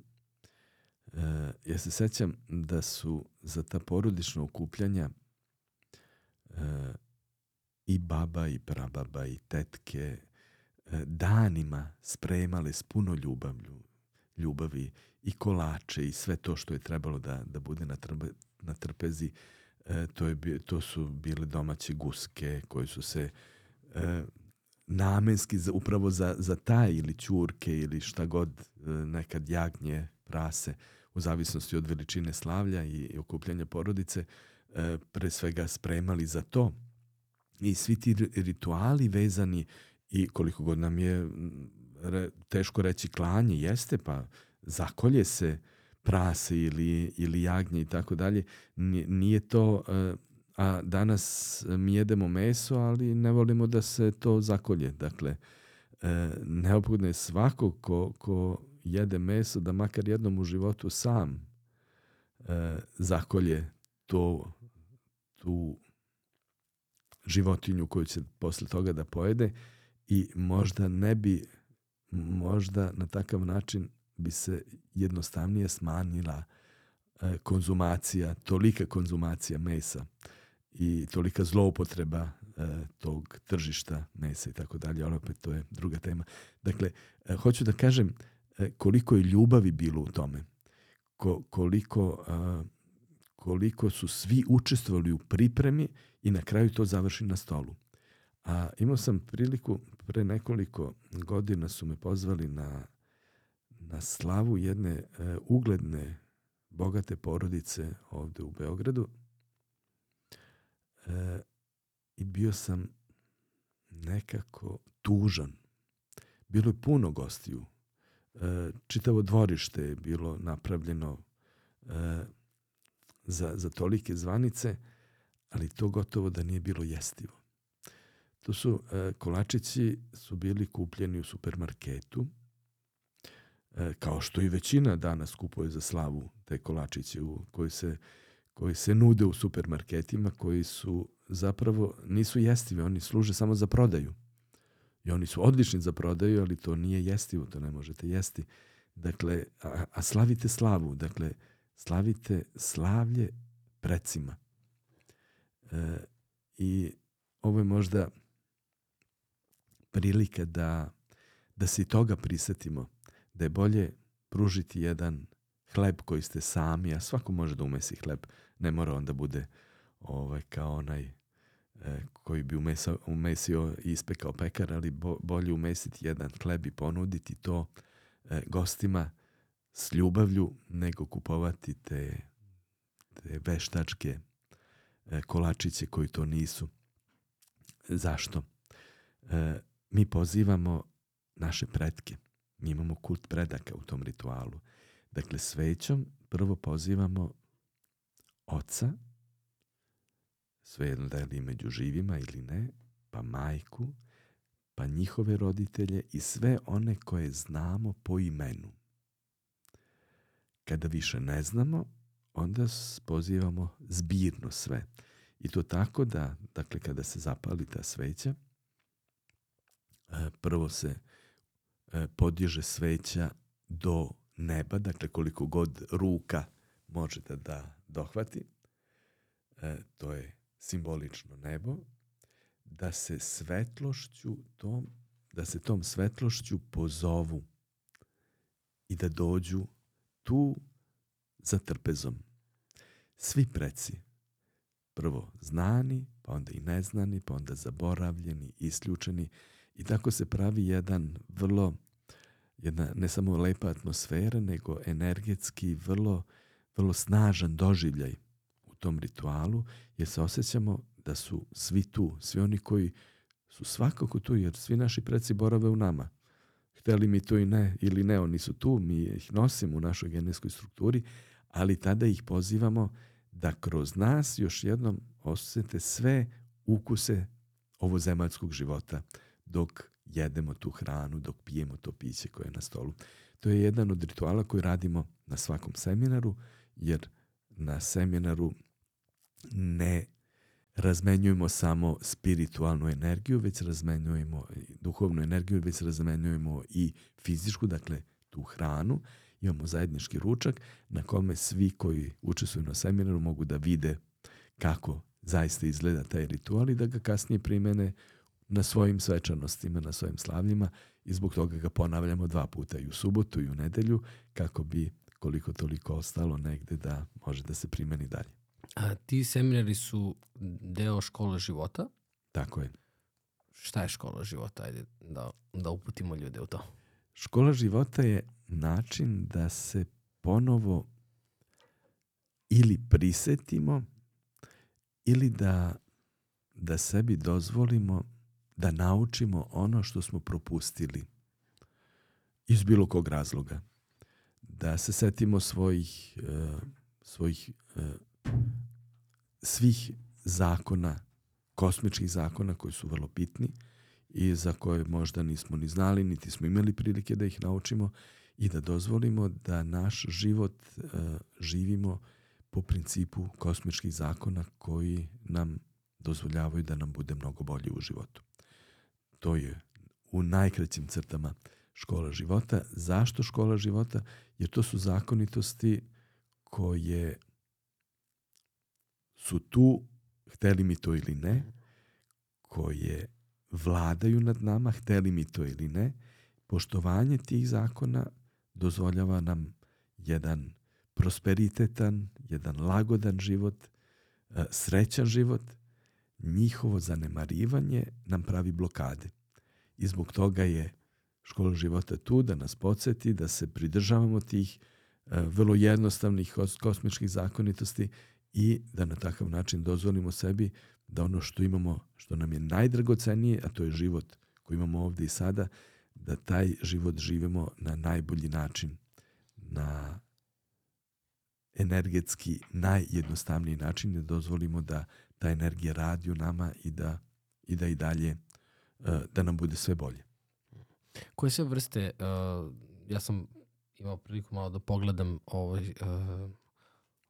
E, ja se sećam da su za ta porodična okupljanja uh, i baba i prababa i tetke uh, danima spremale s puno ljubavlju, ljubavi i kolače i sve to što je trebalo da, da bude na, trbe, na trpezi. E, to, je, to su bile domaće guske koje su se e, namenski za, upravo za, za taj ili ćurke ili šta god e, nekad jagnje, prase u zavisnosti od veličine slavlja i, i okupljanja porodice e, pre svega spremali za to. I svi ti rituali vezani i koliko god nam je re, teško reći klanje jeste pa zakolje se prase ili, ili jagnje i tako dalje nije to e, a danas mi jedemo meso, ali ne volimo da se to zakolje. Dakle, e, neophodno je svako ko, ko jede meso da makar jednom u životu sam e, zakolje to, tu životinju koju će posle toga da pojede i možda ne bi možda na takav način bi se jednostavnije smanjila e, konzumacija, tolika konzumacija mesa i tolika zloupotreba e, tog tržišta mesa i tako dalje, ali opet to je druga tema. Dakle, e, hoću da kažem e, koliko je ljubavi bilo u tome, ko, koliko, a, koliko su svi učestvovali u pripremi i na kraju to završi na stolu. A imao sam priliku, pre nekoliko godina su me pozvali na, na slavu jedne e, ugledne, bogate porodice ovde u Beogradu, e, i bio sam nekako tužan. Bilo je puno gostiju. E, čitavo dvorište je bilo napravljeno e, za, za tolike zvanice, ali to gotovo da nije bilo jestivo. To su, e, kolačići su bili kupljeni u supermarketu, e, kao što i većina danas kupuje za slavu te kolačiće u, koji se koji se nude u supermarketima, koji su zapravo nisu jestivi, oni služe samo za prodaju. I oni su odlični za prodaju, ali to nije jestivo, to ne možete jesti. Dakle, a, a slavite slavu, dakle, slavite slavlje precima. E, I ovo je možda prilika da, da se i toga prisetimo, da je bolje pružiti jedan hleb koji ste sami, a svako može da umesi hleb, ne mora on da bude ovaj, kao onaj e, koji bi umesao, umesio i ispekao pekar, ali bo, bolje umesiti jedan hleb i ponuditi to e, gostima s ljubavlju nego kupovati te, te veštačke e, kolačiće koji to nisu. Zašto? E, mi pozivamo naše predke. Mi imamo kult predaka u tom ritualu. Dakle, svećom prvo pozivamo oca, svejedno da li među živima ili ne, pa majku, pa njihove roditelje i sve one koje znamo po imenu. Kada više ne znamo, onda pozivamo zbirno sve. I to tako da, dakle, kada se zapali ta sveća, e, prvo se e, podiže sveća do neba, dakle koliko god ruka možete da dohvati, e, to je simbolično nebo, da se svetlošću tom, da se tom svetlošću pozovu i da dođu tu za trpezom. Svi preci, prvo znani, pa onda i neznani, pa onda zaboravljeni, isključeni i tako se pravi jedan vrlo jedna ne samo lepa atmosfera, nego energetski vrlo, vrlo snažan doživljaj u tom ritualu, jer se osjećamo da su svi tu, svi oni koji su svakako tu, jer svi naši preci borave u nama. Hteli mi to i ne, ili ne, oni su tu, mi ih nosimo u našoj genetskoj strukturi, ali tada ih pozivamo da kroz nas još jednom osjete sve ukuse ovozemaljskog života, dok jedemo tu hranu, dok pijemo to piće koje je na stolu. To je jedan od rituala koji radimo na svakom seminaru, jer na seminaru ne razmenjujemo samo spiritualnu energiju, već razmenjujemo duhovnu energiju, već razmenjujemo i fizičku, dakle tu hranu imamo zajednički ručak na kome svi koji učestvuju na seminaru mogu da vide kako zaista izgleda taj ritual i da ga kasnije primene na svojim svečanostima, na svojim slavljima i zbog toga ga ponavljamo dva puta i u subotu i u nedelju kako bi koliko toliko ostalo negde da može da se primeni dalje. A ti seminari su deo škole života? Tako je. Šta je škola života? Ajde da, da uputimo ljude u to. Škola života je način da se ponovo ili prisetimo ili da, da sebi dozvolimo da naučimo ono što smo propustili iz bilo kog razloga. Da se setimo svojih, uh, svojih uh, svih zakona, kosmičkih zakona koji su vrlo bitni i za koje možda nismo ni znali, niti smo imali prilike da ih naučimo i da dozvolimo da naš život uh, živimo po principu kosmičkih zakona koji nam dozvoljavaju da nam bude mnogo bolje u životu. To je u najkraćim crtama škola života. Zašto škola života? Jer to su zakonitosti koje su tu, hteli mi to ili ne, koje vladaju nad nama, hteli mi to ili ne, poštovanje tih zakona dozvoljava nam jedan prosperitetan, jedan lagodan život, e, srećan život, njihovo zanemarivanje nam pravi blokade. I zbog toga je škola života tu da nas podsjeti da se pridržavamo tih e, vrlo jednostavnih kosmičkih zakonitosti i da na takav način dozvolimo sebi da ono što imamo, što nam je najdragocenije, a to je život koji imamo ovde i sada, da taj život živimo na najbolji način, na energetski najjednostavniji način da dozvolimo da ta energija radi u nama i da i da i dalje e, da nam bude sve bolje. Koje sve vrste, uh, ja sam imao priliku malo da pogledam ovaj, uh,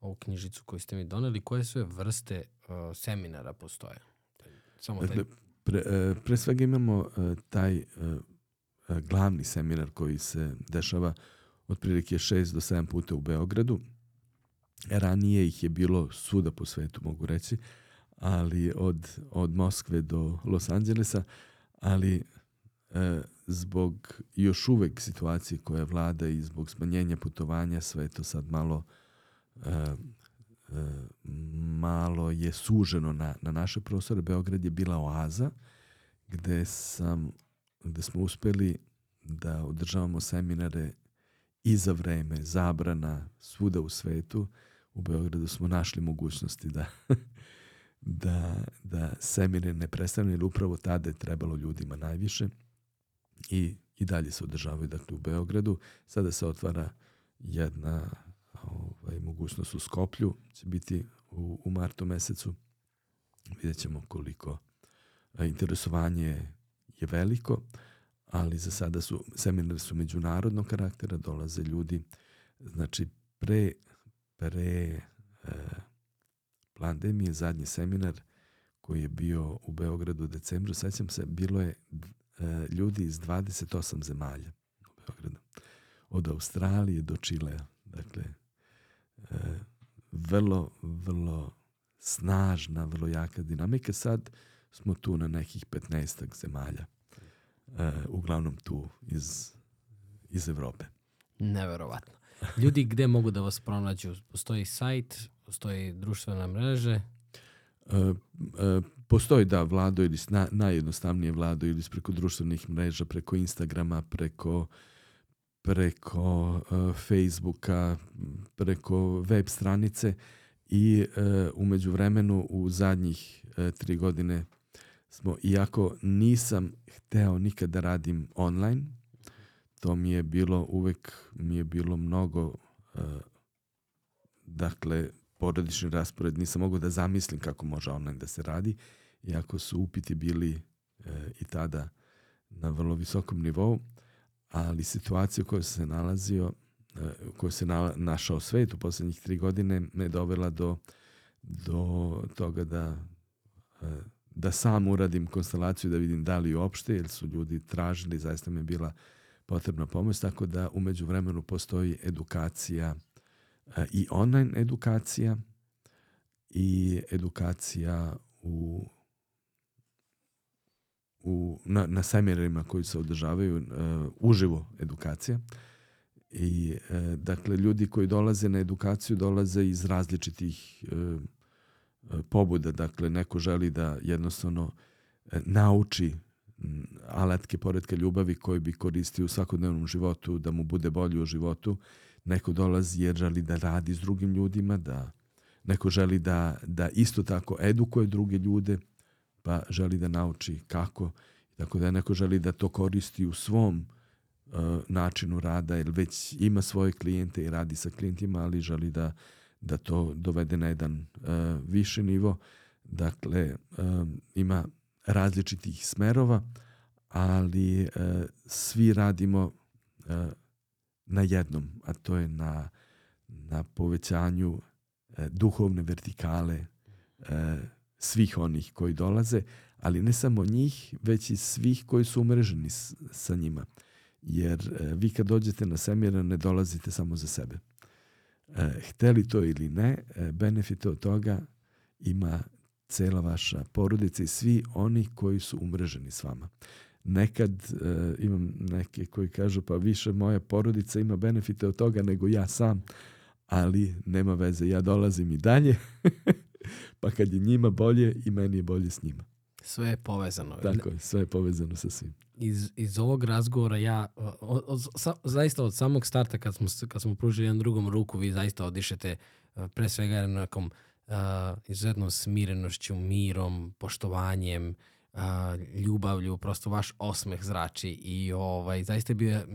ovu knjižicu koju ste mi doneli, koje sve vrste uh, seminara postoje? Samo taj... Dakle, pre, pre svega imamo uh, taj uh, glavni seminar koji se dešava otprilike 6 do 7 puta u Beogradu Ranije ih je bilo svuda po svetu, mogu reći, ali od, od Moskve do Los Angelesa, ali e, zbog još uvek situacije koja vlada i zbog smanjenja putovanja sve to sad malo e, e, malo je suženo na, na naše prostore. Beograd je bila oaza gde sam gde smo uspeli da održavamo seminare i za vreme zabrana svuda u svetu u Beogradu smo našli mogućnosti da, da, da semire ne prestane, jer upravo tada je trebalo ljudima najviše i, i dalje se održavaju dakle, u Beogradu. Sada se otvara jedna ovaj, mogućnost u Skoplju, će biti u, u martu mesecu. Vidjet ćemo koliko interesovanje je veliko, ali za sada su, seminari su međunarodnog karaktera, dolaze ljudi, znači pre pre e, pandemije, zadnji seminar koji je bio u Beogradu u decembru, sećam se, bilo je e, ljudi iz 28 zemalja u Beogradu. Od Australije do Čilea. Dakle, e, vrlo, vrlo snažna, vrlo jaka dinamika. Sad smo tu na nekih 15 zemalja. E, uglavnom tu iz, iz Evrope. Neverovatno. Ljudi gde mogu da vas pronađu? Postoji sajt, postoji društvena mreže? E, e, postoji da Vlado ili na, najjednostavnije Vlado ili preko društvenih mreža, preko Instagrama, preko preko uh, Facebooka, preko web stranice i uh, umeđu vremenu u zadnjih uh, tri godine smo, iako nisam hteo nikad da radim online, to mi je bilo uvek mi je bilo mnogo uh, dakle porodični raspored nisam mogao da zamislim kako može online da se radi iako su upiti bili uh, i tada na vrlo visokom nivou ali situacija u kojoj se nalazio u kojoj se na, našao svet u poslednjih tri godine me dovela do do toga da uh, da sam uradim konstelaciju da vidim da li uopšte jer su ljudi tražili zaista me bila potrebna pomoć, tako da umeđu vremenu postoji edukacija e, i online edukacija i edukacija u u, na, na seminarima koji se održavaju uh, uživo edukacija. I uh, dakle ljudi koji dolaze na edukaciju dolaze iz različitih uh, pobuda. Dakle neko želi da jednostavno nauči alatke poredka ljubavi koje bi koristio u svakodnevnom životu da mu bude bolje u životu neko dolazi jer želi da radi s drugim ljudima da neko želi da, da isto tako edukuje druge ljude pa želi da nauči kako. Tako da neko želi da to koristi u svom uh, načinu rada, jer već ima svoje klijente i radi sa klijentima, ali želi da, da to dovede na jedan uh, viši nivo. Dakle, uh, ima različitih smerova, ali uh, svi radimo uh, na jednom, a to je na, na povećanju uh, duhovne vertikale uh, svih onih koji dolaze, ali ne samo njih, već i svih koji su umreženi s, sa njima. Jer e, vi kad dođete na semira ne dolazite samo za sebe. E, hteli to ili ne, e, benefite od toga ima cela vaša porodica i svi oni koji su umreženi s vama. Nekad e, imam neke koji kažu pa više moja porodica ima benefite od toga nego ja sam, ali nema veze, ja dolazim i dalje pa kad je njima bolje i meni je bolje s njima. Sve je povezano. Tako je, sve je povezano sa svim. Iz, iz ovog razgovora ja, od, od, sa, zaista od samog starta kad smo, kad smo pružili jedan drugom ruku, vi zaista odišete pre svega nekom uh, izuzetnom smirenošću, mirom, poštovanjem, uh, ljubavlju, prosto vaš osmeh zrači i ovaj, zaista je bio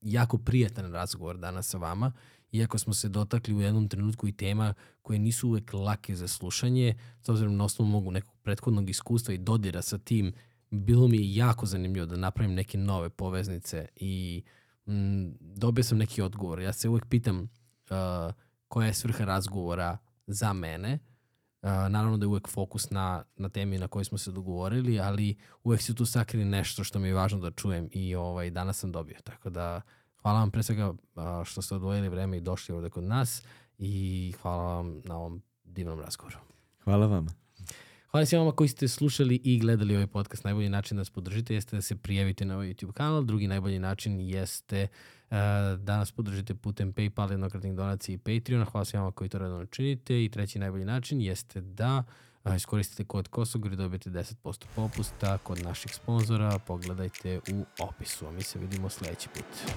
jako prijatan razgovor danas sa vama iako smo se dotakli u jednom trenutku i tema koje nisu uvek lake za slušanje, s obzirom na osnovu mogu nekog prethodnog iskustva i dodira sa tim, bilo mi je jako zanimljivo da napravim neke nove poveznice i m, dobio sam neki odgovor. Ja se uvek pitam uh, koja je svrha razgovora za mene, naravno da je uvek fokus na, na temi na kojoj smo se dogovorili, ali uvek se tu sakrili nešto što mi je važno da čujem i ovaj, danas sam dobio. Tako da Hvala vam pre svega što ste odvojili vreme i došli ovde kod nas i hvala vam na ovom divnom razgovoru. Hvala vam. Hvala svima vama koji ste slušali i gledali ovaj podcast. Najbolji način da nas podržite jeste da se prijavite na ovaj YouTube kanal. Drugi najbolji način jeste uh, da nas podržite putem PayPal, jednokratnih donacija i Patreona. Hvala svima koji to radno činite. I treći najbolji način jeste da uh, iskoristite kod Kosogor i dobijete 10% popusta kod naših sponzora. Pogledajte u opisu. A mi se vidimo sledeći put.